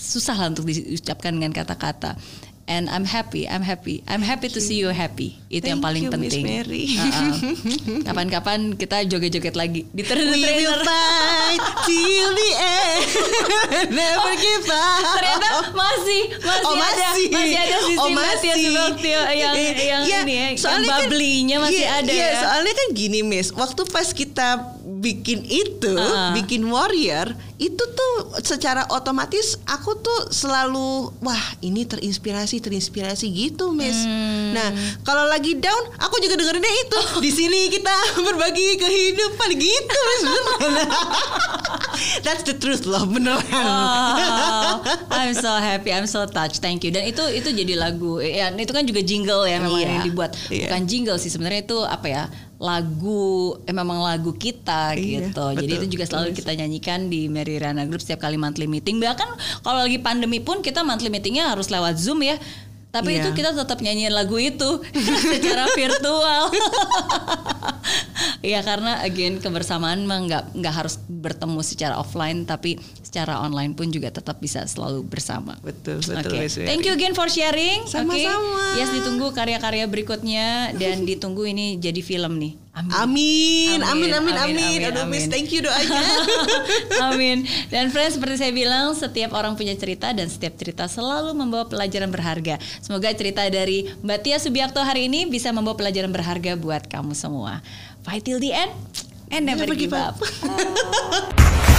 susah lah untuk diucapkan dengan kata-kata. And I'm happy, I'm happy, I'm happy to see you happy. Itu yang Thank paling you, Miss penting. Mary. Uh-uh. Kapan-kapan kita joget-joget lagi di trainer We will fight till the end. Never give up. Ternyata masih masih, Oh, ada masih. masih ada sisi Oh, Tia masih. Subakti yang Eh, yang iya, ini ya, yang soalnya kan- bubbly-nya masih iya, ada iya, ya. soalnya kan gini, Miss. Waktu pas kita bikin itu, Ah. bikin warrior, itu tuh secara otomatis aku tuh selalu wah, ini terinspirasi, terinspirasi gitu, Miss. Hmm. Nah, kalau lagi down, aku juga dengerinnya itu. Di sini kita berbagi kehidupan gitu, Miss. That's the truth loh, beneran. Wow, I'm so happy, I'm so touched. Thank you. Dan itu itu jadi lagu. Ya, itu kan juga jingle ya memang Iya, yang dibuat. iya. Bukan jingle sih sebenarnya itu apa ya? Lagu eh, memang lagu kita Iya, gitu. Jadi betul. itu juga selalu kita nyanyikan di Mary Rana Group setiap kali monthly meeting. Bahkan kalau lagi pandemi pun kita monthly meetingnya harus lewat Zoom ya. Tapi Iya. itu kita tetap nyanyiin lagu itu secara virtual. Iya karena again kebersamaan mah nggak nggak harus bertemu secara offline tapi secara online pun juga tetap bisa selalu bersama. Betul, betul, Mary. Thank you again for sharing. Sama-sama. Yes, ditunggu karya-karya berikutnya dan ditunggu ini jadi film nih. Amin, amin, amin, amin, amin. Aduh, amin. Miss, thank you doanya. Amin. Dan friends seperti saya bilang, setiap orang punya cerita dan setiap cerita selalu membawa pelajaran berharga. Semoga cerita dari Mbak Tia Subiakto hari ini bisa membawa pelajaran berharga buat kamu semua. Fight till the end and never, Never give give up. up.